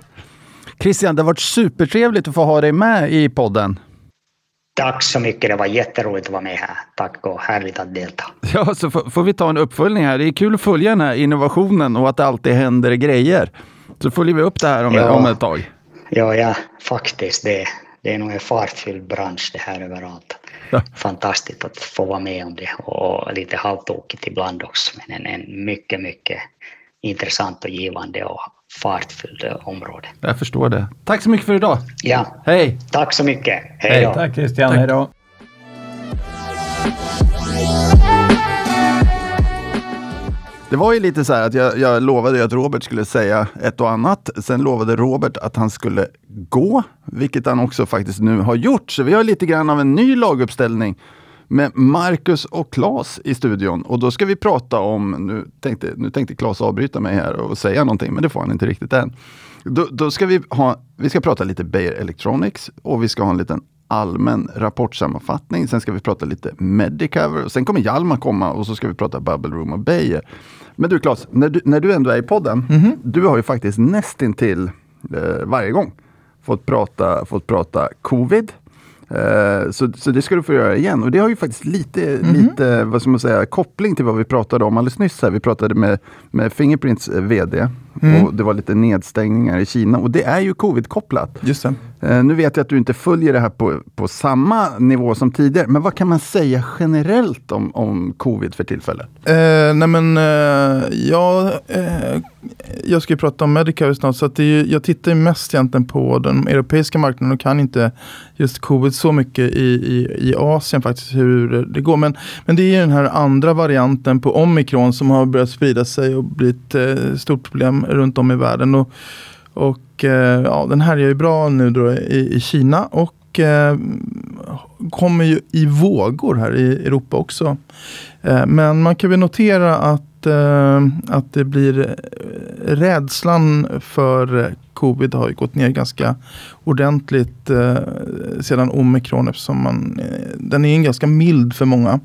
Christian, det har varit supertrevligt att få ha dig med i podden. Tack så mycket, det var jätteroligt att vara med här. Tack och härligt att delta. [laughs] Ja, så får vi ta en uppföljning här. Det är kul att följa den här innovationen och att det alltid händer grejer. Så följer vi upp det här om, ja. om ett tag. Ja, ja, faktiskt. Det, det är nog en fartfylld bransch det här överallt. Ja. Fantastiskt att få vara med om det och lite halvtokigt ibland också. Men en, en mycket, mycket intressant och givande och fartfylld område. Jag förstår det. Tack så mycket för idag. Ja. Hej! Tack så mycket. Hej då. Tack Christian. Hej då. Det var ju lite så här att jag, jag lovade att Robert skulle säga ett och annat. Sen lovade Robert att han skulle gå, vilket han också faktiskt nu har gjort. Så vi har lite grann av en ny laguppställning med Marcus och Claes i studion. Och då ska vi prata om, nu tänkte, nu tänkte Claes avbryta mig här och säga någonting, men det får han inte riktigt än. Då, då ska vi ha, vi ska prata lite Beijer Electronics och vi ska ha en liten allmän rapportsammanfattning. Sen ska vi prata lite Medicover. Sen kommer Hjalmar komma och så ska vi prata Bubble Room och Beijer. Men du Claes, när du, när du ändå är i podden, mm -hmm. du har ju faktiskt nästintill eh, varje gång fått prata, fått prata covid. Eh, så, så det ska du få göra igen. Och det har ju faktiskt lite, mm -hmm. lite vad ska man säga, koppling till vad vi pratade om alldeles nyss. Här. Vi pratade med, med Fingerprints eh, VD mm. och det var lite nedstängningar i Kina. Och det är ju covid-kopplat. Just. Eh, nu vet jag att du inte följer det här på, på samma nivå som tidigare, men vad kan man säga generellt om, om covid för tillfället? Eh, nej men, eh, ja, eh, jag ska ju prata om Medicav snart, så att är, jag tittar mest egentligen på den europeiska marknaden och kan inte just covid så mycket i, i, i Asien faktiskt, hur det går. Men, men det är den här andra varianten på omikron som har börjat sprida sig och blivit ett eh, stort problem runt om i världen. Och, och eh, ja, den här är ju bra nu då i, i Kina och eh, kommer ju i vågor här i Europa också. Eh, men man kan väl notera att Eh, att det blir eh, rädslan för covid har ju gått ner ganska ordentligt eh, sedan omikron eftersom man, eh, den är ganska mild för många.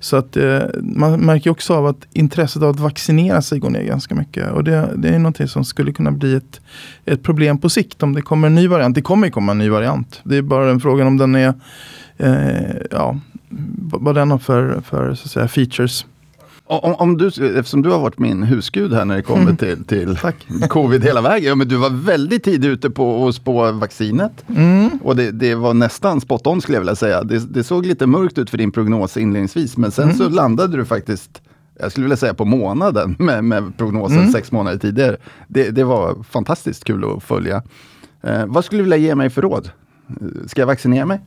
Så att eh, man märker också av att intresset av att vaccinera sig går ner ganska mycket. Och det, det är någonting som skulle kunna bli ett, ett problem på sikt om det kommer en ny variant. Det kommer komma en ny variant. Det är bara en frågan om den är eh, ja, vad den har för, för så att säga, features. Om, om, du, eftersom du har varit min husgud här när det kommer mm. till, till covid hela vägen. Ja, men du var väldigt tidigt ute på att spå vaccinet. Mm. Och det, det, var nästan spot on skulle jag vilja säga. Det, det, såg lite mörkt ut för din prognos inledningsvis. Men sen mm. så landade du faktiskt jag skulle vilja säga på månaden [laughs] med, med prognosen Mm. sex månader tidigare. Det, det var fantastiskt kul att följa. Eh, vad skulle du vilja ge mig för råd? Eh, Ska jag vaccinera mig?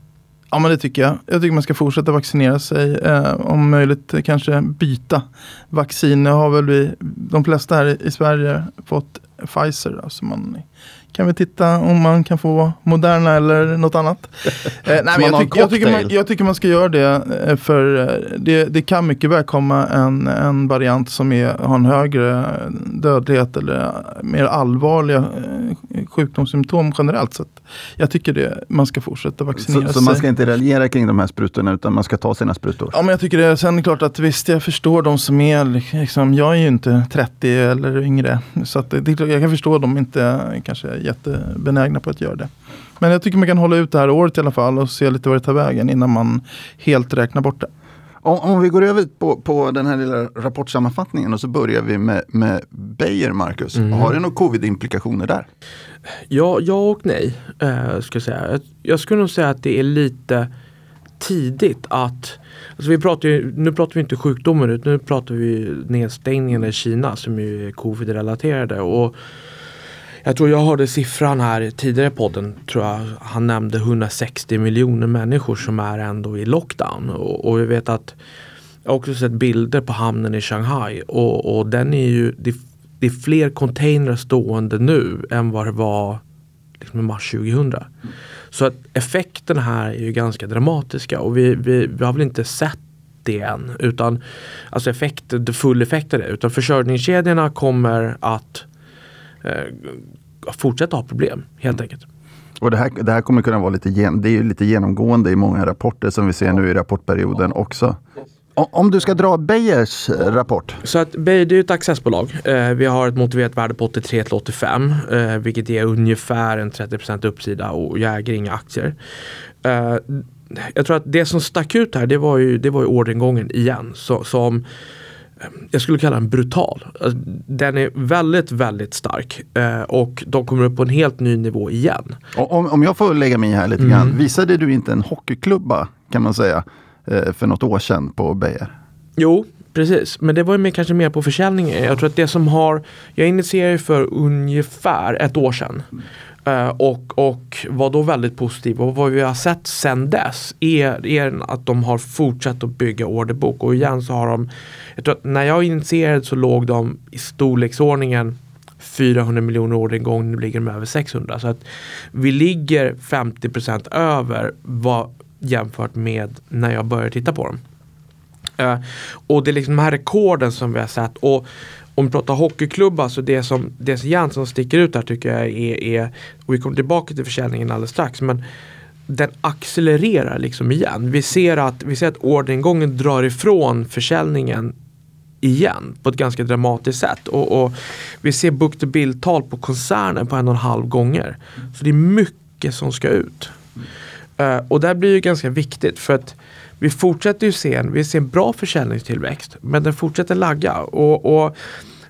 Ja men det tycker jag. Jag tycker man ska fortsätta vaccinera sig. Eh, om möjligt eh, kanske byta vaccin. Nu har väl vi, de flesta här i Sverige fått Pfizer. Då, så man kan vi titta om man kan få Moderna eller något annat. [laughs] Eh, nej, jag, tycker- jag, tycker man, jag tycker man ska göra det. eh, För eh, det, det kan mycket väl komma en, en variant som är, har en högre dödlighet eller mer allvarliga sjukdomssymptom generellt. Så att jag tycker det, man ska fortsätta vaccinera Så, så sig. man ska inte raljera kring de här sprutorna utan man ska ta sina sprutor? Ja men jag tycker det. Sen är det klart att visst jag förstår de som är liksom, jag är ju inte 30 eller yngre. Så att det, jag kan förstå dem inte kanske är jättebenägna på att göra det. Men jag tycker man kan hålla ut det här året i alla fall och se lite vad det tar vägen innan man helt räknar bort det. Om, om vi går över på, på den här lilla rapportsammanfattningen och så börjar vi med, med Beijer, Marcus. Mm. Har det några covid-implikationer där? Ja, ja och nej. Eh, ska jag, säga. Jag, jag skulle nog säga att det är lite tidigt att alltså vi pratar ju, Nu pratar vi inte sjukdomen ut, nu pratar vi nedstängningen i Kina som ju är covid-relaterade. Och jag tror jag hörde siffran här tidigare i podden, tror jag han nämnde 160 miljoner människor som är ändå i lockdown. Och, och jag vet att jag har också sett bilder på hamnen i Shanghai och, och den är ju, det, det är fler containrar stående nu än vad det var liksom i mars 2000. Så att effekterna här är ju ganska dramatiska och vi, vi, vi har väl inte sett det än. Utan alltså effekt, full effekt av det. Utan försörjningskedjorna kommer att eh, fortsätta ha problem helt enkelt. Och det här, det här kommer kunna vara lite, gen, det är lite genomgående i många rapporter som vi ser nu i rapportperioden också. Om du ska dra Beijers eh, rapport. Så att Beijer det är ett accessbolag. Eh, vi har ett motiverat värde på 83 till 85 eh, vilket är ungefär en 30% uppsida och jag äger inga aktier. Eh, jag tror att det som stack ut här det var ju, det var ju orderingången igen så, som eh, jag skulle kalla den brutal. Alltså, Den är väldigt, väldigt stark eh, och de kommer upp på en helt ny nivå igen. Om, om jag får lägga mig här lite grann. Visade du inte en hockeyklubba kan man säga eh, för något år sedan på Beijer? Jo, precis. Men det var ju mer, kanske mer på försäljningen. Jag tror att det som har, jag initierade för ungefär ett år sedan. Eh, och, och var då väldigt positiv. Och vad vi har sett sen dess är, är att de har fortsatt att bygga orderbok. Och igen så har de, jag tror att när jag initierade så låg de i storleksordningen 400 miljoner orderingång, nu ligger de över 600. Så att vi ligger 50% över vad, jämfört med när jag började titta på dem. Uh, och det är liksom de här rekorden som vi har sett. Och om vi pratar hockeyklubbar så det som, det som som sticker ut här tycker jag är, är och vi kommer tillbaka till försäljningen alldeles strax, men den accelererar liksom igen. Vi ser att, vi ser att orderingången drar ifrån försäljningen igen på ett ganska dramatiskt sätt. Och, och vi ser book to bill-tal på koncernen på en och en halv gånger. Så det är mycket som ska ut. Uh, och det här blir ju ganska viktigt för att vi fortsätter ju se en, vi ser en bra försäljningstillväxt men den fortsätter lagga. Och, och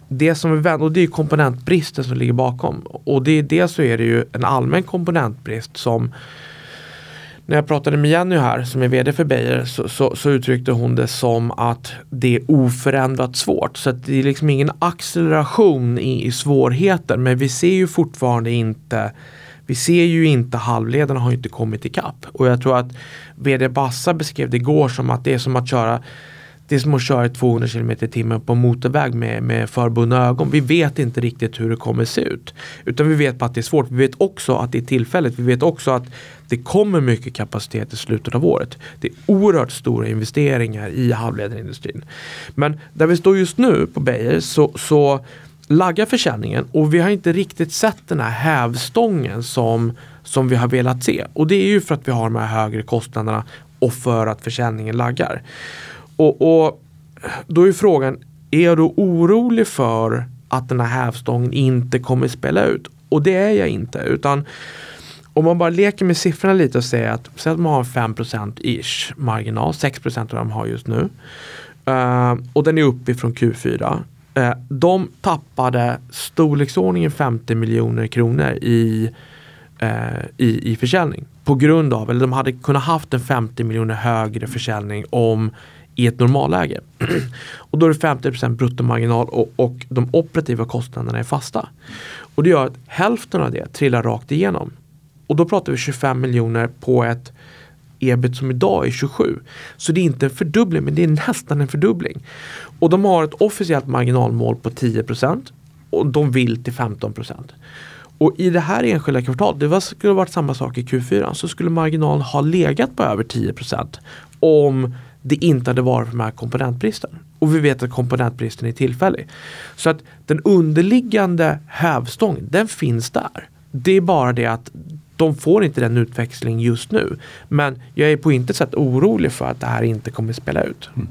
det som är vänder, och det är komponentbristen som ligger bakom. Och det är det så är det ju en allmän komponentbrist som när jag pratade med Jenny här som är vd för Beijer så, så, så uttryckte hon det som att det är oförändrat svårt. Så att det är liksom ingen acceleration i, i svårigheter men vi ser ju fortfarande inte vi ser ju inte halvledarna har inte kommit ikapp. Och jag tror att vd Bassa beskrev det igår som att det är som att köra det är som att köra i 200 km i timmen på motorväg med, med förbundna ögon. Vi vet inte riktigt hur det kommer se ut. Utan vi vet bara att det är svårt. Vi vet också att det är tillfälligt. Vi vet också att det kommer mycket kapacitet i slutet av året. Det är oerhört stora investeringar i halvledarindustrin. Men där vi står just nu på Beijer så, så laggar försäljningen och vi har inte riktigt sett den här hävstången som, som vi har velat se. Och det är ju för att vi har de här högre kostnaderna och för att försäljningen laggar. Och, och då är frågan, är du orolig för att den här hävstången inte kommer spela ut? Och det är jag inte. Utan om man bara leker med siffrorna lite och säger att, säg att man har 5% ish marginal, 6% av de har just nu. Uh, och den är uppifrån Q4. Eh, de tappade storleksordningen 50 miljoner kronor i, eh, i, i försäljning. På grund av, eller de hade kunnat haft en 50 miljoner högre försäljning om i ett normalläge. [clears throat] och då är det 50 bruttomarginal och, och de operativa kostnaderna är fasta. Och det gör att hälften av det trillar rakt igenom. Och då pratar vi 25 miljoner på ett ebit som idag är 27. Så det är inte en fördubbling men det är nästan en fördubbling. Och de har ett officiellt marginalmål på 10% och de vill till 15% Och i det här enskilda kvartalet, det skulle varit samma sak i Q4, så skulle marginalen ha legat på över 10% om det inte hade varit för den här komponentbristen. Och vi vet att komponentbristen är tillfällig. Så att den underliggande hävstången, den finns där. Det är bara det att de får inte den utväxling just nu. Men jag är på intet sätt orolig för att det här inte kommer spela ut. Mm.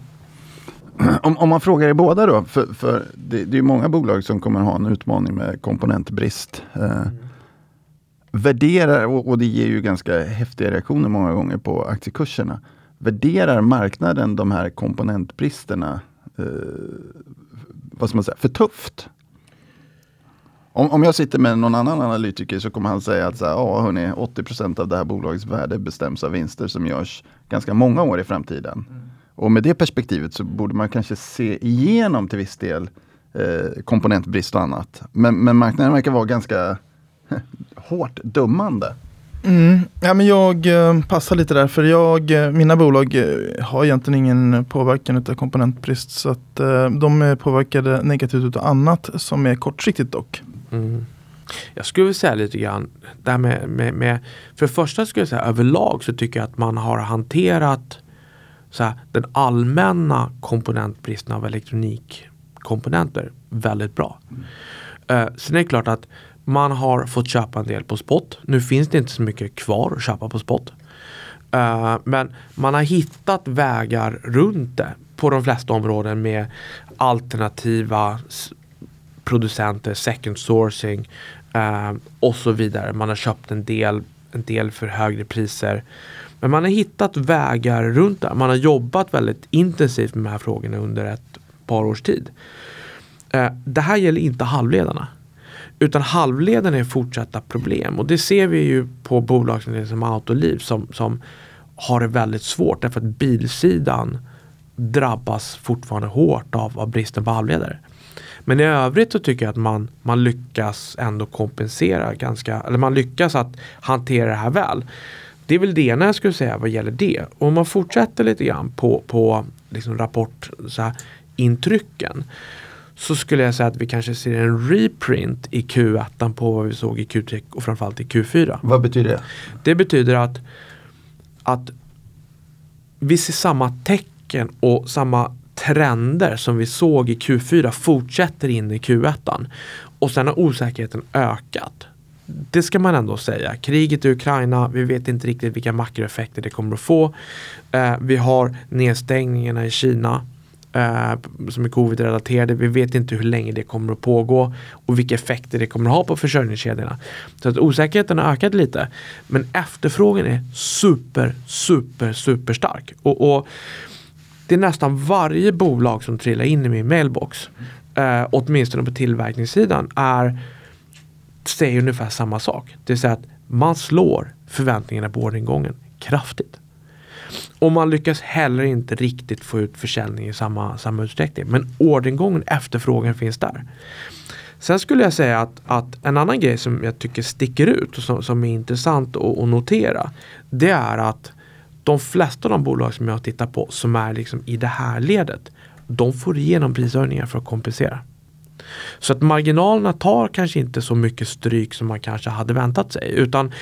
[clears throat] Om, om, man frågar er båda då, för, för det, det, är många bolag som kommer ha en utmaning med komponentbrist. Eh, mm. Värderar, och, och, det ger ju ganska häftiga reaktioner många gånger på aktiekurserna. Värderar marknaden de här komponentbristerna eh, vad ska man säga, för tufft? Om, om jag sitter med någon annan analytiker så kommer han säga att så här, ja, hörni, 80% av det här bolagets värde bestäms av vinster som görs ganska många år i framtiden. Mm. Och med det perspektivet så borde man kanske se igenom till viss del eh, komponentbrist och annat. Men, men marknaden verkar vara ganska [laughs] hårt dömande. Mm. Ja, men jag eh, passar lite där, för jag, eh, mina bolag eh, har egentligen ingen påverkan av komponentbrist. Så att de är påverkade negativt av annat som är kortsiktigt dock. Mm. Jag skulle säga lite grann, där med, med, med, för det första skulle jag säga överlag så tycker jag att man har hanterat så här, den allmänna komponentbristen av elektronikkomponenter väldigt bra. Mm. Uh, sen är det klart att man har fått köpa en del på spot. Nu finns det inte så mycket kvar att köpa på spot. Uh, men man har hittat vägar runt det på de flesta områden med alternativa producenter, second sourcing eh, och så vidare. Man har köpt en del, en del för högre priser. Men man har hittat vägar runt det. Man har jobbat väldigt intensivt med de här frågorna under ett par års tid. Eh, det här gäller inte halvledarna. Utan halvledarna är fortsatta problem och det ser vi ju på bolag som Autoliv som, som har det väldigt svårt därför att bilsidan drabbas fortfarande hårt av, av bristen på halvledare. Men i övrigt så tycker jag att man, man lyckas ändå kompensera ganska, eller man lyckas att hantera det här väl. Det är väl det ena jag skulle säga vad gäller det. Och om man fortsätter lite grann på, på liksom rapport, så här, intrycken så skulle jag säga att vi kanske ser en reprint i Q1 på vad vi såg i Q3 och framförallt i Q4. Vad betyder det? Det betyder att, att vi ser samma tecken och samma trender som vi såg i Q4 fortsätter in i Q1. Och sen har osäkerheten ökat. Det ska man ändå säga. Kriget i Ukraina, vi vet inte riktigt vilka makroeffekter det kommer att få. Eh, vi har nedstängningarna i Kina eh, som är covid-relaterade. Vi vet inte hur länge det kommer att pågå och vilka effekter det kommer att ha på försörjningskedjorna. Så att osäkerheten har ökat lite. Men efterfrågan är super, super, super stark. Och, och det är nästan varje bolag som trillar in i min mailbox, eh, åtminstone på tillverkningssidan, är, säger ungefär samma sak. Det vill säga att man slår förväntningarna på orderingången kraftigt. Och man lyckas heller inte riktigt få ut försäljning i samma, samma utsträckning. Men orderingången, efterfrågan finns där. Sen skulle jag säga att, att en annan grej som jag tycker sticker ut och som, som är intressant att, att notera. Det är att de flesta av de bolag som jag har tittat på som är liksom i det här ledet. De får igenom prishöjningar för att kompensera. Så att marginalerna tar kanske inte så mycket stryk som man kanske hade väntat sig. Utan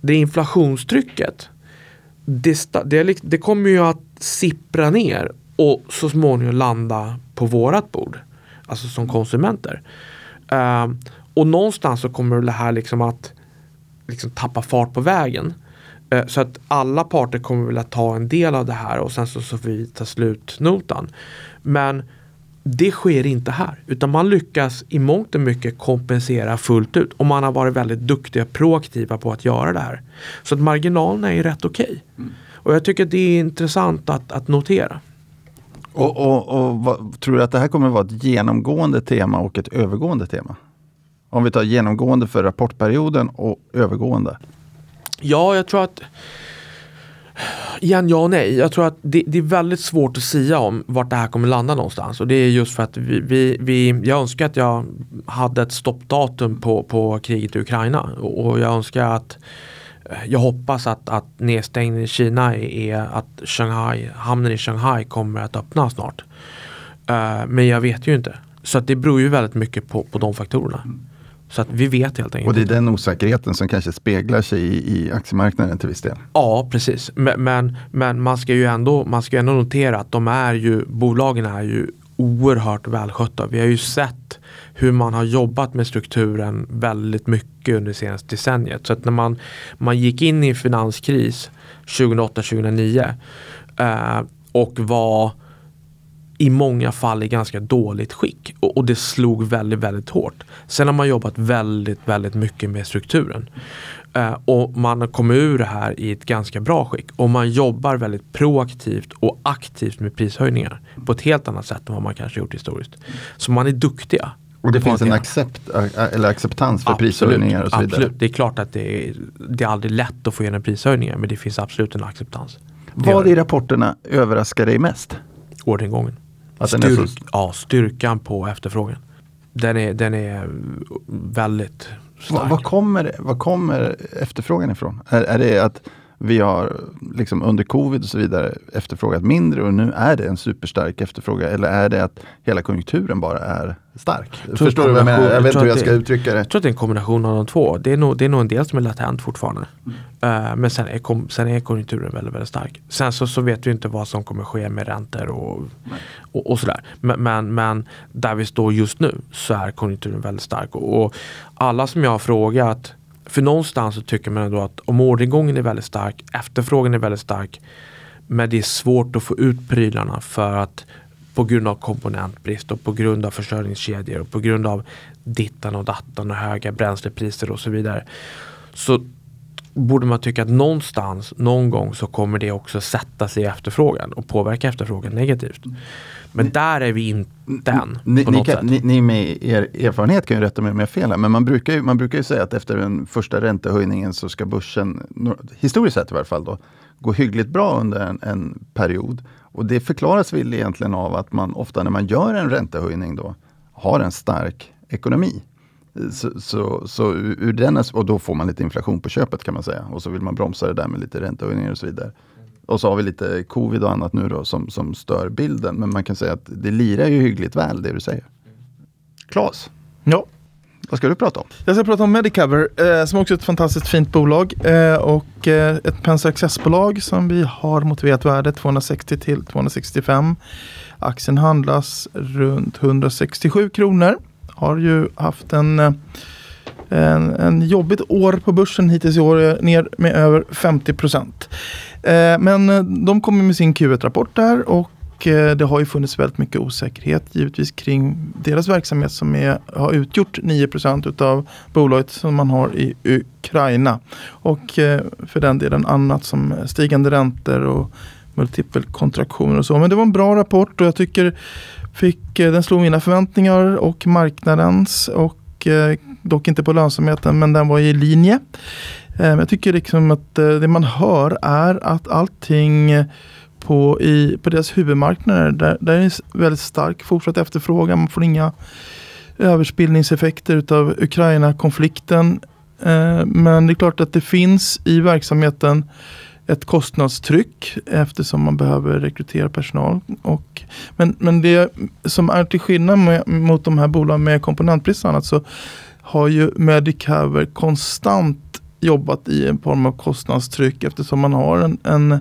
det inflationstrycket det, det, det kommer ju att sippra ner och så småningom landa på vårat bord. Alltså som konsumenter. Uh, och någonstans så kommer det här liksom att liksom tappa fart på vägen. Uh, så att alla parter kommer vilja ta en del av det här och sen så, så får vi ta slutnotan. Men det sker inte här, utan man lyckas i mångt och mycket kompensera fullt ut och man har varit väldigt duktiga och proaktiva på att göra det här. Så att marginalerna är rätt okej. Okay. Mm. Och jag tycker att det är intressant att, att notera. Och, och, och vad, tror du att det här kommer vara ett genomgående tema och ett övergående tema? Om vi tar genomgående för rapportperioden och övergående. Ja, jag tror att Igen, ja och nej. Jag tror att det, det, är väldigt svårt att säga om vart det här kommer landa någonstans. Och det är just för att vi, vi, vi jag önskar att jag hade ett stoppdatum på, på kriget i Ukraina. Och, jag önskar att jag hoppas att, att nedstängningen i Kina är att Shanghai, hamnen i Shanghai kommer att öppna snart. Uh, men jag vet ju inte. Så att det beror ju väldigt mycket på, på de faktorerna. Så att vi vet helt enkelt Och det är den osäkerheten som kanske speglar sig i, i aktiemarknaden till viss del? Ja, precis. Men, men, men, man ska ju ändå, man ska ändå notera att de är ju, bolagen är ju oerhört välskötta. Vi har ju sett hur man har jobbat med strukturen väldigt mycket under det senaste decenniet. Så att när man, man gick in i en finanskris 2008-2009 eh, och var i många fall i ganska dåligt skick. Och, och, det slog väldigt, väldigt hårt. Sen har man jobbat väldigt, väldigt mycket med strukturen. Uh, och man har kommit ur det här i ett ganska bra skick. Och man jobbar väldigt proaktivt och aktivt med prishöjningar. På ett helt annat sätt än vad man kanske gjort historiskt. Så man är duktiga. Och det finns en accept, eller acceptans för absolut, prishöjningar och så vidare? Absolut, det är klart att det är, det är aldrig lätt att få igenom prishöjningar men det finns absolut en acceptans. Vad i rapporterna överraskar dig mest? Orderingången. Att Styrk, så... Ja, styrkan på efterfrågan. Den är, den är väldigt stark. Vad kommer, vad kommer efterfrågan ifrån? Är, är det att vi har liksom under covid och så vidare efterfrågat mindre och nu är det en superstark efterfrågan? Eller är det att hela konjunkturen bara är stark? Förstår du vad jag menar? Jag vet inte hur jag ska uttrycka det. Jag tror att det är en kombination av de två. Det är nog, det är nog en del som är latent fortfarande. Mm. Uh, men sen är, sen är konjunkturen väldigt, väldigt stark. Sen så, så vet vi inte vad som kommer ske med räntor och, och, och, sådär. Men, men, men, där vi står just nu så är konjunkturen väldigt stark. Och, och alla som jag har frågat för någonstans så tycker man ändå att om orderingången är väldigt stark, efterfrågan är väldigt stark, men det är svårt att få ut prylarna för att på grund av komponentbrist och på grund av försörjningskedjor och på grund av dittan och dattan och höga bränslepriser och så vidare. Så borde man tycka att någonstans, någon gång så kommer det också sätta sig i efterfrågan och påverka efterfrågan negativt. Men ni, där är vi inte än. Ni, ni, kan, ni, ni, med er erfarenhet kan ju rätta mig om jag har fel här, men man brukar, ju, man brukar ju säga att efter den första räntehöjningen så ska börsen, historiskt sett i varje fall, då, gå hyggligt bra under en, en period. Och det förklaras väl egentligen av att man ofta när man gör en räntehöjning då har en stark ekonomi. Så, så, så ur den, och då får man lite inflation på köpet kan man säga. Och så vill man bromsa det där med lite räntehöjningar och så vidare. Och så har vi lite covid och annat nu då som, som stör bilden. Men man kan säga att det lirar ju hyggligt väl det du säger. Klas? Ja. Vad ska du prata om? Jag ska prata om Medicover eh, som också är ett fantastiskt fint bolag. Eh, och eh, ett Penser Access-bolag som vi har motiverat värde 260 till 265. Aktien handlas runt 167 kronor. Har ju haft en eh, en, en jobbigt år på börsen hittills i år, eh, ner med över 50 procent. Eh, men de kommer med sin Q1-rapport där och det har ju funnits väldigt mycket osäkerhet givetvis kring deras verksamhet som är, har utgjort 9 procent utav bolaget som man har i Ukraina. Och för den delen annat som stigande räntor och multipelkontraktioner och så. Men det var en bra rapport och jag tycker fick, eh, den slog mina förväntningar och marknadens och eh, dock inte på lönsamheten men den var i linje. Eh, jag tycker liksom att eh, det man hör är att allting på, i, på deras huvudmarknader, där, där är väldigt stark fortsatt efterfrågan. Man får inga överspillningseffekter utav Ukraina-konflikten. Men det är klart att det finns i verksamheten ett kostnadstryck eftersom man behöver rekrytera personal. Och, men, men det som är till skillnad med, mot de här bolagen med komponentbrist och annat så har ju Medicover konstant jobbat i en form av kostnadstryck eftersom man har en, en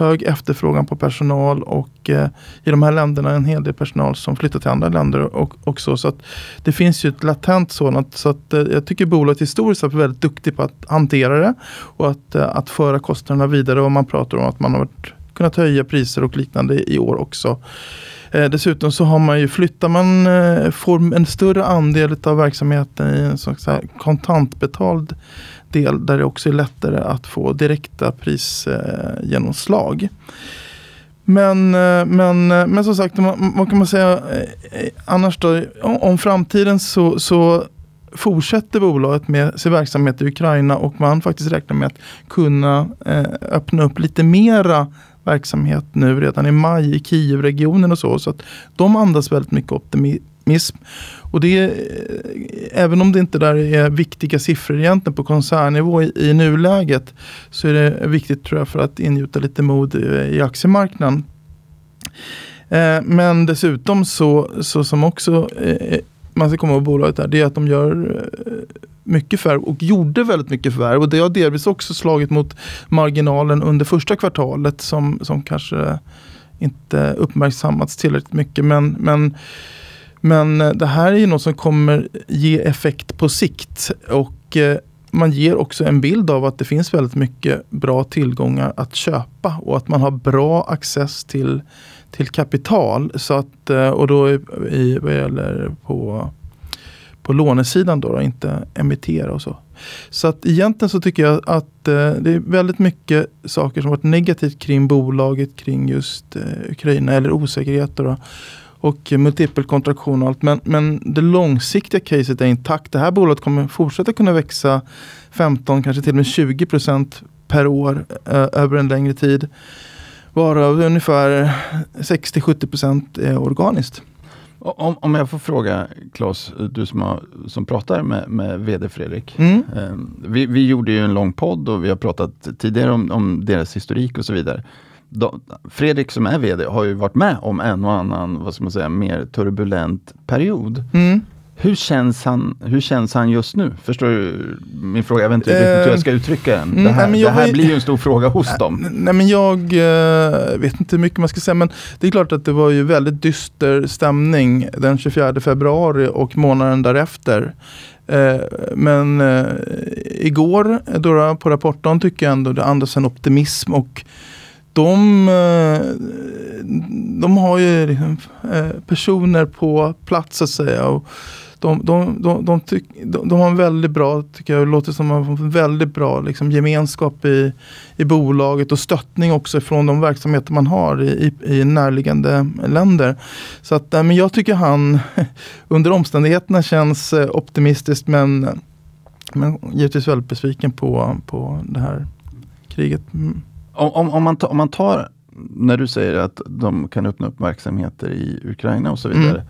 hög efterfrågan på personal och eh, i de här länderna en hel del personal som flyttar till andra länder och, också. så. att det finns ju ett latent sådant. Så att, eh, jag tycker bolaget historiskt sett är väldigt duktigt på att hantera det och att, eh, att föra kostnaderna vidare. Och man pratar om att man har kunnat höja priser och liknande i år också. Eh, dessutom så har man ju, flyttar man, eh, får en större andel av verksamheten i en slags kontantbetald del där det också är lättare att få direkta prisgenomslag. Men, eh, men, eh, men som sagt, vad kan man säga eh, annars då? Om framtiden så, så fortsätter bolaget med sin verksamhet i Ukraina och man faktiskt räknar med att kunna eh, öppna upp lite mera verksamhet nu redan i maj i Kievregionen och så. Så att de andas väldigt mycket optimism. Och det, eh, även om det inte där är viktiga siffror egentligen på koncernnivå i, i nuläget så är det viktigt tror jag för att ingjuta lite mod i, i aktiemarknaden. Eh, men dessutom så, så som också eh, man ska komma ihåg bolaget där, det är att de gör eh, mycket förvärv och gjorde väldigt mycket förvärv. Och det har delvis också slagit mot marginalen under första kvartalet som, som kanske inte uppmärksammats tillräckligt mycket. Men, men, men eh, det här är ju något som kommer ge effekt på sikt. Och eh, man ger också en bild av att det finns väldigt mycket bra tillgångar att köpa och att man har bra access till till kapital. Så att, eh, och då i, vad gäller på, på lånesidan då, då, inte emittera och så. Så att egentligen så tycker jag att eh, det är väldigt mycket saker som varit negativt kring bolaget kring just eh, Ukraina eller osäkerheter. Då, och multipelkontraktion och allt. Men, men det långsiktiga caset är intakt. Det här bolaget kommer fortsätta kunna växa 15, kanske till och med 20 procent per år eh, över en längre tid. Varav ungefär 60-70% är organiskt. Om, om jag får fråga Claes, du som, har, som pratar med, med VD Fredrik. Mm. Eh, vi, vi gjorde ju en lång podd och vi har pratat tidigare om, om deras historik och så vidare. Då, Fredrik som är VD har ju varit med om en och annan, vad ska man säga, mer turbulent period. Mm. Hur känns, han, hur känns han just nu? Förstår du min fråga? Jag vet inte, uh, hur jag ska uttrycka den. Det här, nej, det här blir ju en stor fråga hos dem. Nej men jag uh, vet inte hur mycket man ska säga men det är klart att det var ju väldigt dyster stämning den 24 februari och månaden därefter. Uh, men igår då på rapporten tycker jag ändå det andas en optimism och de, eh, de har ju liksom, eh, personer på plats så att säga. Och, de, de, de, de, tyck, de, de har en väldigt bra, tycker jag, det låter som att de har en väldigt bra liksom, gemenskap i, i bolaget och stöttning också från de verksamheter man har i, i, i närliggande länder. Så att, eh, men jag tycker han [laughs] under omständigheterna känns optimistiskt men, men givetvis väldigt besviken på, på det här kriget. Mm. Om, om, om, man tar, om man tar, när du säger att de kan öppna upp verksamheter i Ukraina och så vidare. Mm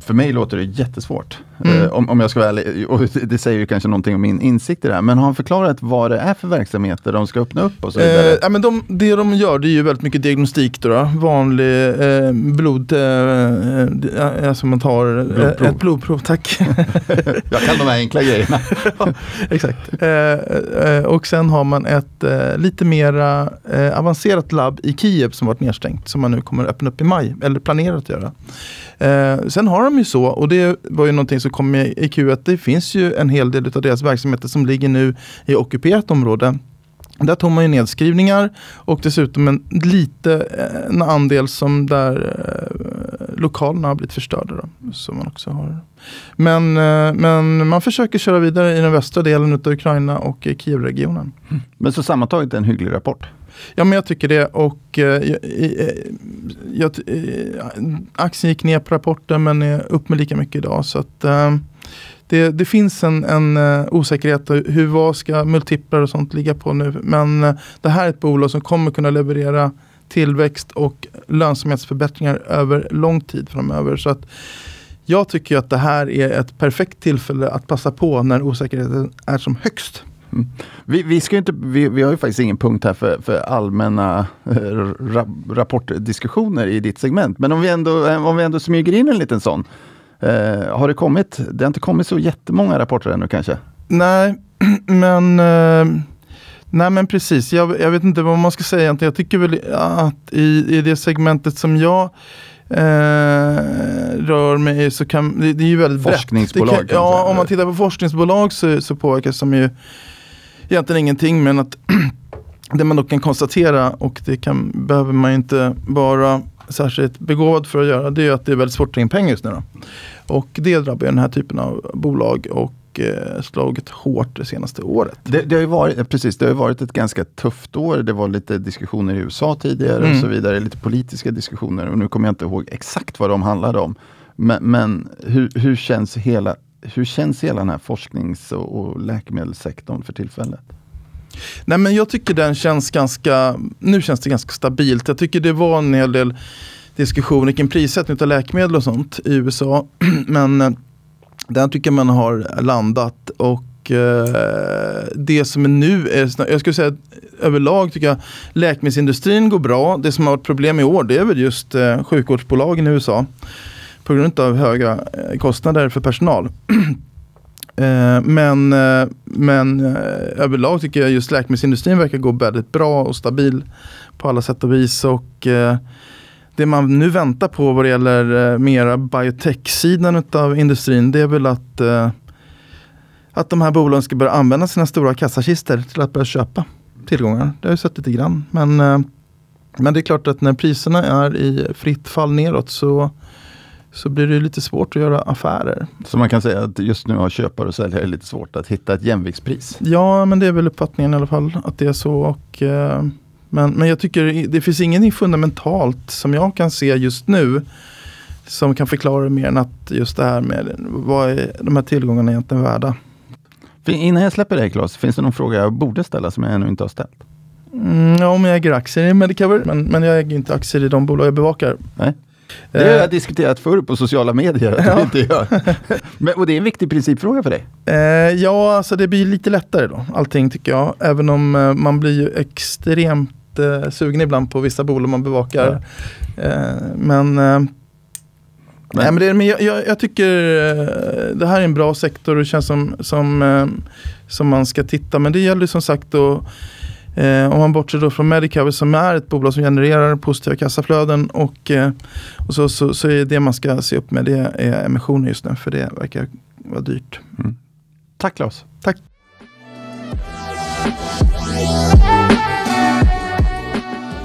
för mig låter det jättesvårt. Mm. Eh, om, om jag ska vara ärlig. Och det säger ju kanske någonting om min insikt i det här. Men har han förklarat vad det är för verksamheter de ska öppna upp och så vidare? Eh, ja, men de, det de gör det är ju väldigt mycket diagnostik. Då, då. Vanlig eh, blod, eh, eh alltså man tar eh, blodprov. ett blodprov. Tack. [laughs] jag kan de här enkla grejerna. [laughs] ja, exakt. Eh, och sen har man ett lite mera avancerat labb i Kiev som varit nedstängt. Som man nu kommer öppna upp i maj. Eller planerar att göra. Eh, sen har de ju så, och det var ju någonting som kom i, i Q, att det finns ju en hel del av deras verksamheter som ligger nu i ockuperat område. Där tog man ju nedskrivningar och dessutom en liten eh, en andel som där eh, lokalerna har blivit förstörda. Då, som man också har. Men, eh, men man försöker köra vidare i den västra delen av Ukraina och Kievregionen. Mm. Men så sammantaget en hygglig rapport? Ja men jag tycker det och eh, eh, jag, eh, aktien gick ner på rapporten men är upp med lika mycket idag. Så att, eh, det, det, finns en, en uh, osäkerhet. Hur, vad ska multiplar och sånt ligga på nu? Men uh, det här är ett bolag som kommer kunna leverera tillväxt och lönsamhetsförbättringar över lång tid framöver. Så att jag tycker att det här är ett perfekt tillfälle att passa på när osäkerheten är som högst. Mm. Vi, vi, ska inte, vi, vi, har ju faktiskt ingen punkt här för, för allmänna äh, ra, rapportdiskussioner i ditt segment. Men om vi ändå, eh, om vi ändå smyger in en liten sån. Eh, har det kommit, det har inte kommit så jättemånga rapporter ännu kanske? Nej, [clears throat] men eh, Nej men precis, jag, jag, vet inte vad man ska säga Jag tycker väl att i, i det segmentet som jag eh, rör mig så kan det, det är ju väldigt Forskningsbolag? Kan, ja, om man tittar på forskningsbolag så, så påverkas de ju egentligen ingenting men att [clears throat] det man då kan konstatera och det kan, behöver man inte vara särskilt begåvad för att göra det är att det är väldigt svårt att ta in pengar just nu. Då. Och det drabbar den här typen av bolag och eh, slagit hårt det senaste året. Det, det, har ju varit, precis, det har varit ett ganska tufft år. Det var lite diskussioner i USA tidigare mm. och så vidare. Lite politiska diskussioner och nu kommer jag inte ihåg exakt vad de handlade om. Men, men hur, hur känns hela hur känns hela den här forsknings och, läkemedelssektorn för tillfället? Nej men jag tycker den känns ganska, nu känns det ganska stabilt. Jag tycker det var en hel del diskussioner kring prissättning av läkemedel och sånt i USA. [clears throat] men den där tycker jag man har landat och eh, det som är nu är, jag skulle säga överlag tycker jag läkemedelsindustrin går bra. Det som har varit problem i år det är väl just eh, sjukvårdsbolagen i USA. På grund av höga eh, kostnader för personal. [clears throat] Eh, men, eh, men överlag tycker jag just läkemedelsindustrin verkar gå väldigt bra och stabil på alla sätt och vis. Och det man nu väntar på vad det gäller mera biotech-sidan av industrin det är väl att, att de här bolagen ska börja använda sina stora kassakistor till att börja köpa tillgångar. Det har jag sett lite grann. Men, men det är klart att när priserna är i fritt fall neråt så så blir det lite svårt att göra affärer. Så man kan säga att just nu har köpare och säljare lite svårt att hitta ett jämviktspris? Ja, men det är väl uppfattningen i alla fall att det är så. Och, eh, men, men jag tycker det finns ingenting fundamentalt som jag kan se just nu som kan förklara det mer än att just det här med vad är de här tillgångarna egentligen värda. Innan jag släpper dig Claes, finns det någon fråga jag borde ställa som jag ännu inte har ställt? Mm, ja, om jag äger aktier i Medicover, men, men jag äger inte aktier i de bolag jag bevakar. Nej. Det har jag eh. diskuterat förr på sociala medier. Att ja. inte gör. Men, och det är en viktig principfråga för dig? Eh, ja, alltså det blir lite lättare då. Allting tycker jag. Även om eh, man blir ju extremt eh, sugen ibland på vissa bolag man bevakar. Ja. Eh, men eh, Nej, men, det, men jag, jag, jag, tycker det här är en bra sektor och det känns som, som, som man ska titta. Men det gäller som sagt att Eh, om man bortser då från Medicover som är ett bolag som genererar positiva kassaflöden och, eh, och så, så, så, är det man ska se upp med det är emissioner just nu för det verkar vara dyrt. Mm. Tack Claes. Tack.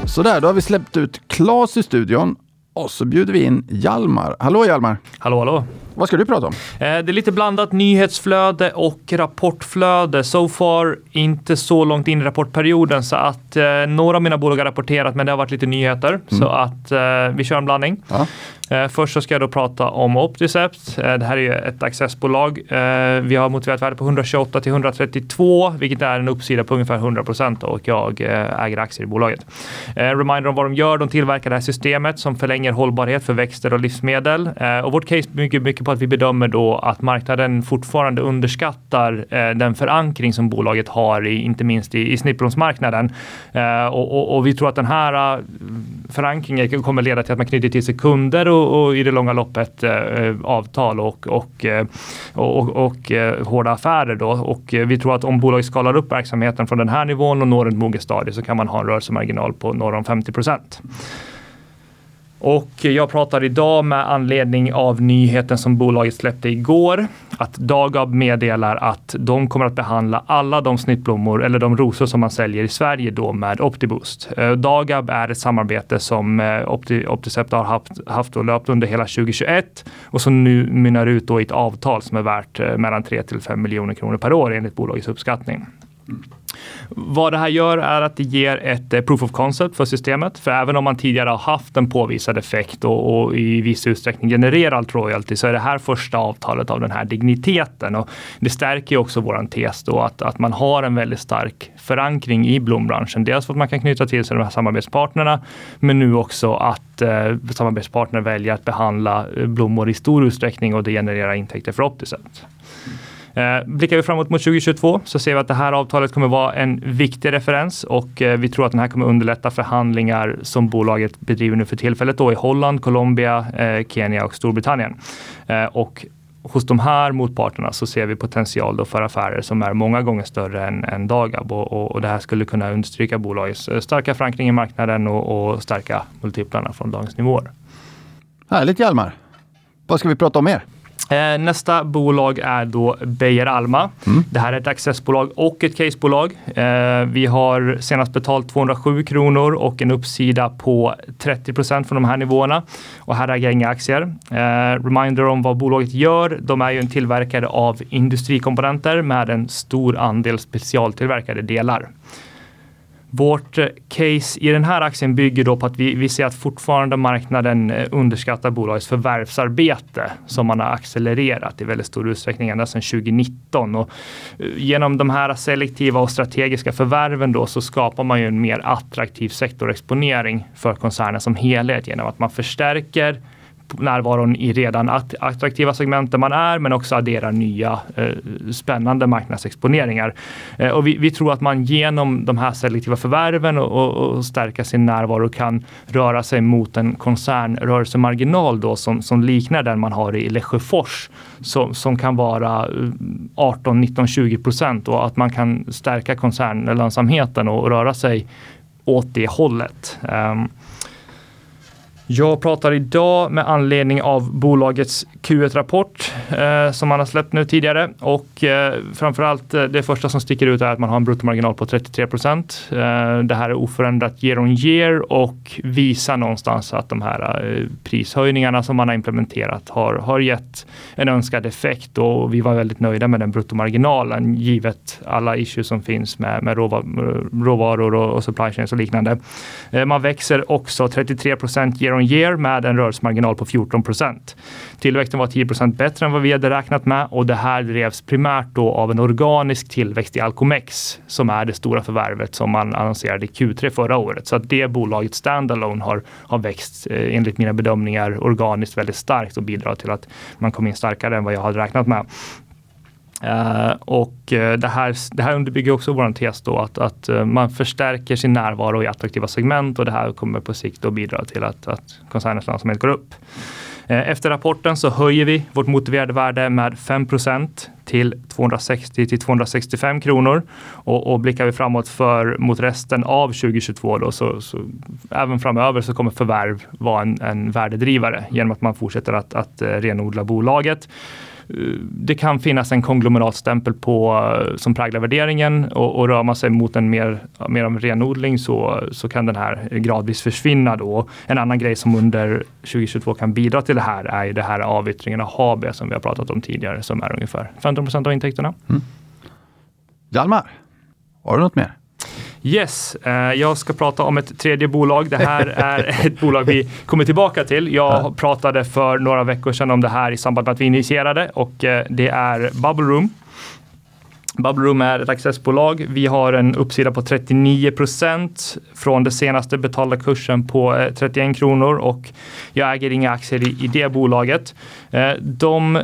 Sådär, då har vi släppt ut Claes i studion och så bjuder vi in Hjalmar. Hallå Hjalmar! Hallå hallå! Vad ska du prata om? Eh, det är lite blandat nyhetsflöde och rapportflöde. So far inte så långt in i rapportperioden så att eh, några av mina bolag har rapporterat men det har varit lite nyheter. Mm. Så att eh, vi kör en blandning. Ja. Eh, först så ska jag då prata om Opticept. Eh, det här är ju ett accessbolag. Eh, vi har motiverat värde på 128 till 132, vilket är en uppsida på ungefär 100 procent och jag äger aktier i bolaget. Reminder om vad de gör. De tillverkar det här systemet som förlänger hållbarhet för växter och livsmedel. Och vårt case bygger mycket på att vi bedömer då att marknaden fortfarande underskattar eh, den förankring som bolaget har, i, inte minst i, i snittbromsmarknaden. Eh, och, och, och vi tror att den här eh, förankringen kommer leda till att man knyter till sig kunder och, och i det långa loppet eh, avtal och, och, och, och hårda affärer. Då. Och vi tror att om bolaget skalar upp verksamheten från den här nivån och når ett moget stadie så kan man ha en rörelsemarginal på norr om 50 procent. Och jag pratar idag med anledning av nyheten som bolaget släppte igår. Att Dagab meddelar att de kommer att behandla alla de snittblommor eller de rosor som man säljer i Sverige då med Optiboost. Eh, Dagab är ett samarbete som eh, Opti, Opticept har haft, haft och löpt under hela 2021 och som nu mynnar ut då i ett avtal som är värt eh, mellan 3 till 5 miljoner kronor per år enligt bolagets uppskattning. Mm. Vad det här gör är att det ger ett eh, proof of concept för systemet. För även om man tidigare har haft en påvisad effekt och, och i viss utsträckning genererat royalty så är det här första avtalet av den här digniteten. Och det stärker också våran tes då att, att man har en väldigt stark förankring i blombranschen. Dels för att man kan knyta till sig de här samarbetspartnerna men nu också att eh, samarbetspartner väljer att behandla blommor i stor utsträckning och det genererar intäkter för Optiset. Eh, blickar vi framåt mot 2022 så ser vi att det här avtalet kommer vara en viktig referens och eh, vi tror att den här kommer underlätta förhandlingar som bolaget bedriver nu för tillfället då i Holland, Colombia, eh, Kenya och Storbritannien. Eh, och hos de här motparterna så ser vi potential då för affärer som är många gånger större än, än Dagab och, och, och det här skulle kunna understryka bolagets eh, starka förankring i marknaden och, och stärka multiplarna från dagens nivåer. Härligt Hjalmar! Vad ska vi prata om mer? Eh, nästa bolag är då Beijer Alma. Mm. Det här är ett accessbolag och ett casebolag. Eh, vi har senast betalt 207 kronor och en uppsida på 30 procent från de här nivåerna. Och här äger jag inga aktier. Eh, reminder om vad bolaget gör. De är ju en tillverkare av industrikomponenter med en stor andel specialtillverkade delar. Vårt eh, case i den här aktien bygger då på att vi, vi ser att fortfarande marknaden eh, underskattar bolagets förvärvsarbete som man har accelererat i väldigt stor utsträckning ända sedan 2019. Och eh, genom de här selektiva och strategiska förvärven då så skapar man ju en mer attraktiv sektorexponering för koncernen som helhet genom att man förstärker närvaron i redan attraktiva segment där man är, men också adderar nya eh, spännande marknadsexponeringar. Eh, och vi, vi, tror att man genom de här selektiva förvärven och, och, och, stärka sin närvaro kan röra sig mot en koncernrörelsemarginal då som, som liknar den man har i Lesjöfors som, som kan vara 18, 19, 20 procent och att man kan stärka koncernlönsamheten och röra sig åt det hållet. Um, jag pratar idag med anledning av bolagets Q1-rapport eh, som man har släppt nu tidigare och eh, framförallt eh, det första som sticker ut är att man har en bruttomarginal på 33 procent. Eh, det här är oförändrat year on year och visar någonstans att de här eh, prishöjningarna som man har implementerat har, har gett en önskad effekt och vi var väldigt nöjda med den bruttomarginalen givet alla issues som finns med, med eh, råvaror och, och supply chains och liknande. Eh, man växer också 33 procent year on year med en rörelsemarginal på 14 procent. Tillväxten var 10 procent bättre än vad vi hade räknat med och det här drevs primärt då av en organisk tillväxt i Alcomex som är det stora förvärvet som man annonserade i Q3 förra året. Så att det bolaget standalone har, har växt eh, enligt mina bedömningar organiskt väldigt starkt och bidrar till att man kom in starkare än vad jag hade räknat med. Uh, och uh, det, här, det här underbygger också vår tes då att, att uh, man förstärker sin närvaro i attraktiva segment och det här kommer på sikt att bidra till att, att koncernens lönsamhet går upp. Eh, efter rapporten så höjer vi vårt motiverade värde med 5% till 260 till 265 kronor. Och, och blickar vi framåt för mot resten av 2022 då så, så även framöver så kommer förvärv vara en, en värdedrivare genom att man fortsätter att, att eh, renodla bolaget det kan finnas en konglomeratstämpel på, eh, som präglar värderingen och, och rör man sig mot en mer, mer av renodling så, så kan den här gradvis försvinna då. En annan grej som under 2022 kan bidra till det här är ju det här avyttringen av HB som vi har pratat om tidigare som är ungefär 15 procent av intäkterna. Mm. Hjalmar, har du något mer? Yes, eh, jag ska prata om ett tredje bolag. Det här [laughs] är ett bolag vi kommer tillbaka till. Jag pratade för några veckor sedan om det här i samband med att vi initierade och eh, det är Bubble Room. Bubble Room är ett accessbolag. Vi har en uppsida på 39 procent från den senaste betalda kursen på 31 eh, kronor och jag äger inga aktier i, i det bolaget. De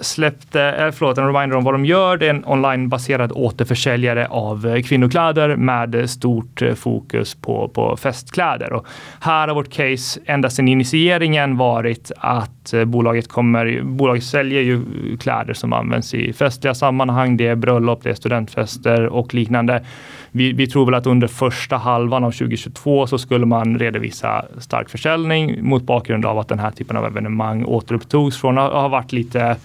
släppte, eh, förlåt, en reminder om vad de gör. Det är en onlinebaserad återförsäljare av eh, kvinnokläder med eh, stort eh, fokus på, på festkläder. Och här har vårt case ända sedan initieringen varit att bolaget kommer, bolaget säljer ju kläder som används i festliga sammanhang. Det är bröllop, det är studentfester och liknande. Vi, vi, tror väl att under första halvan av 2022 så skulle man redovisa stark försäljning mot bakgrund av att den här typen av evenemang återupptogs från att ha varit lite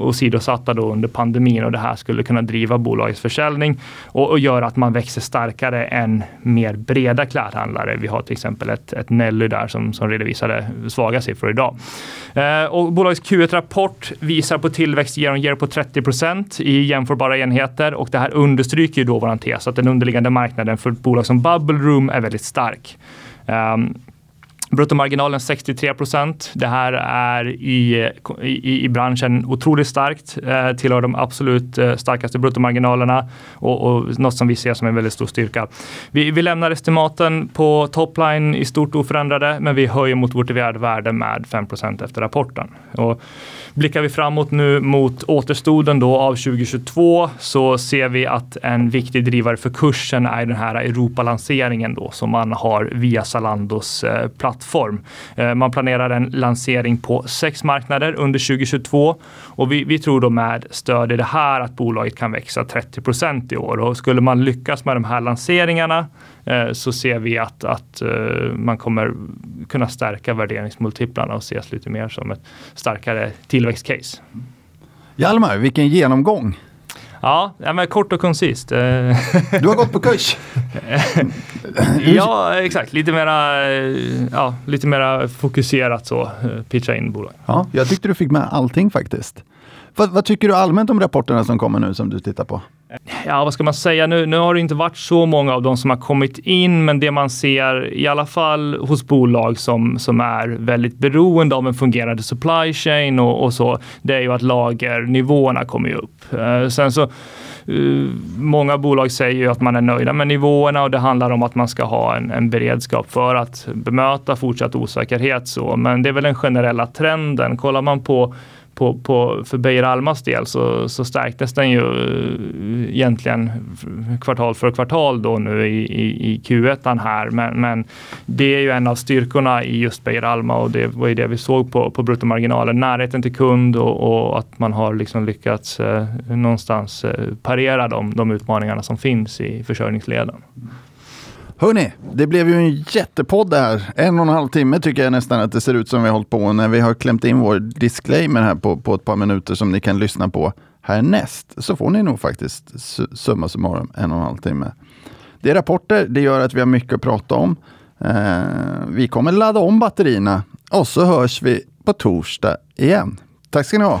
åsidosatta då under pandemin och det här skulle kunna driva bolagets försäljning och, och göra att man växer starkare än mer breda klädhandlare. Vi har till exempel ett, ett Nelly där som, som redovisade svaga siffror idag. Eh, och bolagets Q1-rapport visar på tillväxt year on year på 30 procent i jämförbara enheter och det här understryker ju då våran tes att den underliggande marknaden för ett bolag som Bubble Room är väldigt stark. Um, Bruttomarginalen 63 procent. Det här är i, i, i branschen otroligt starkt. Eh, tillhör de absolut eh, starkaste bruttomarginalerna och, och något som vi ser som en väldigt stor styrka. Vi, vi lämnar estimaten på topline i stort oförändrade, men vi höjer mot vårt värde med 5 procent efter rapporten. Och Blickar vi framåt nu mot återstoden då av 2022 så ser vi att en viktig drivare för kursen är den här Europalanseringen då som man har via Zalandos eh, plattform. Eh, man planerar en lansering på sex marknader under 2022 och vi, vi tror då med stöd i det här att bolaget kan växa 30 procent i år och skulle man lyckas med de här lanseringarna så ser vi att, att eh, man kommer kunna stärka värderingsmultiplarna och ses lite mer som ett starkare tillväxtcase. Hjalmar, vilken genomgång! Ja, men kort och koncist. Eh, du har gått på kurs? [laughs] ja, exakt. Lite mera, ja, lite mera fokuserat så, pitcha in bolag. Ja, jag tyckte du fick med allting faktiskt. Vad, vad, tycker du allmänt om rapporterna som kommer nu som du tittar på? Ja, vad ska man säga? Nu, nu har det inte varit så många av de som har kommit in, men det man ser i alla fall hos bolag som, som är väldigt beroende av en fungerande supply chain och, och så, det är ju att lagernivåerna kommer upp. Eh, sen så Uh, många bolag säger ju att man är nöjda med nivåerna och det handlar om att man ska ha en, en beredskap för att bemöta fortsatt osäkerhet. Så. Men det är väl den generella trenden. Kollar man på på, på, för Beijer Almas del så, så stärktes den ju eh, egentligen kvartal för kvartal då nu i, i, i Q1 här. Men, men, det är ju en av styrkorna i just Beijer Alma och det var ju det vi såg på, på bruttomarginalen. Närheten till kund och, och att man har liksom lyckats eh, någonstans eh, parera de, de utmaningarna som finns i försörjningsleden. Hörni, det blev ju en jättepodd här. En och en halv timme tycker jag nästan att det ser ut som vi har hållit på när vi har klämt in vår disclaimer här på, på ett par minuter som ni kan lyssna på härnäst. Så får ni nog faktiskt summa summarum en och en halv timme. Det är rapporter, det gör att vi har mycket att prata om. Eh, vi kommer ladda om batterierna och så hörs vi på torsdag igen. Tack ska ni ha!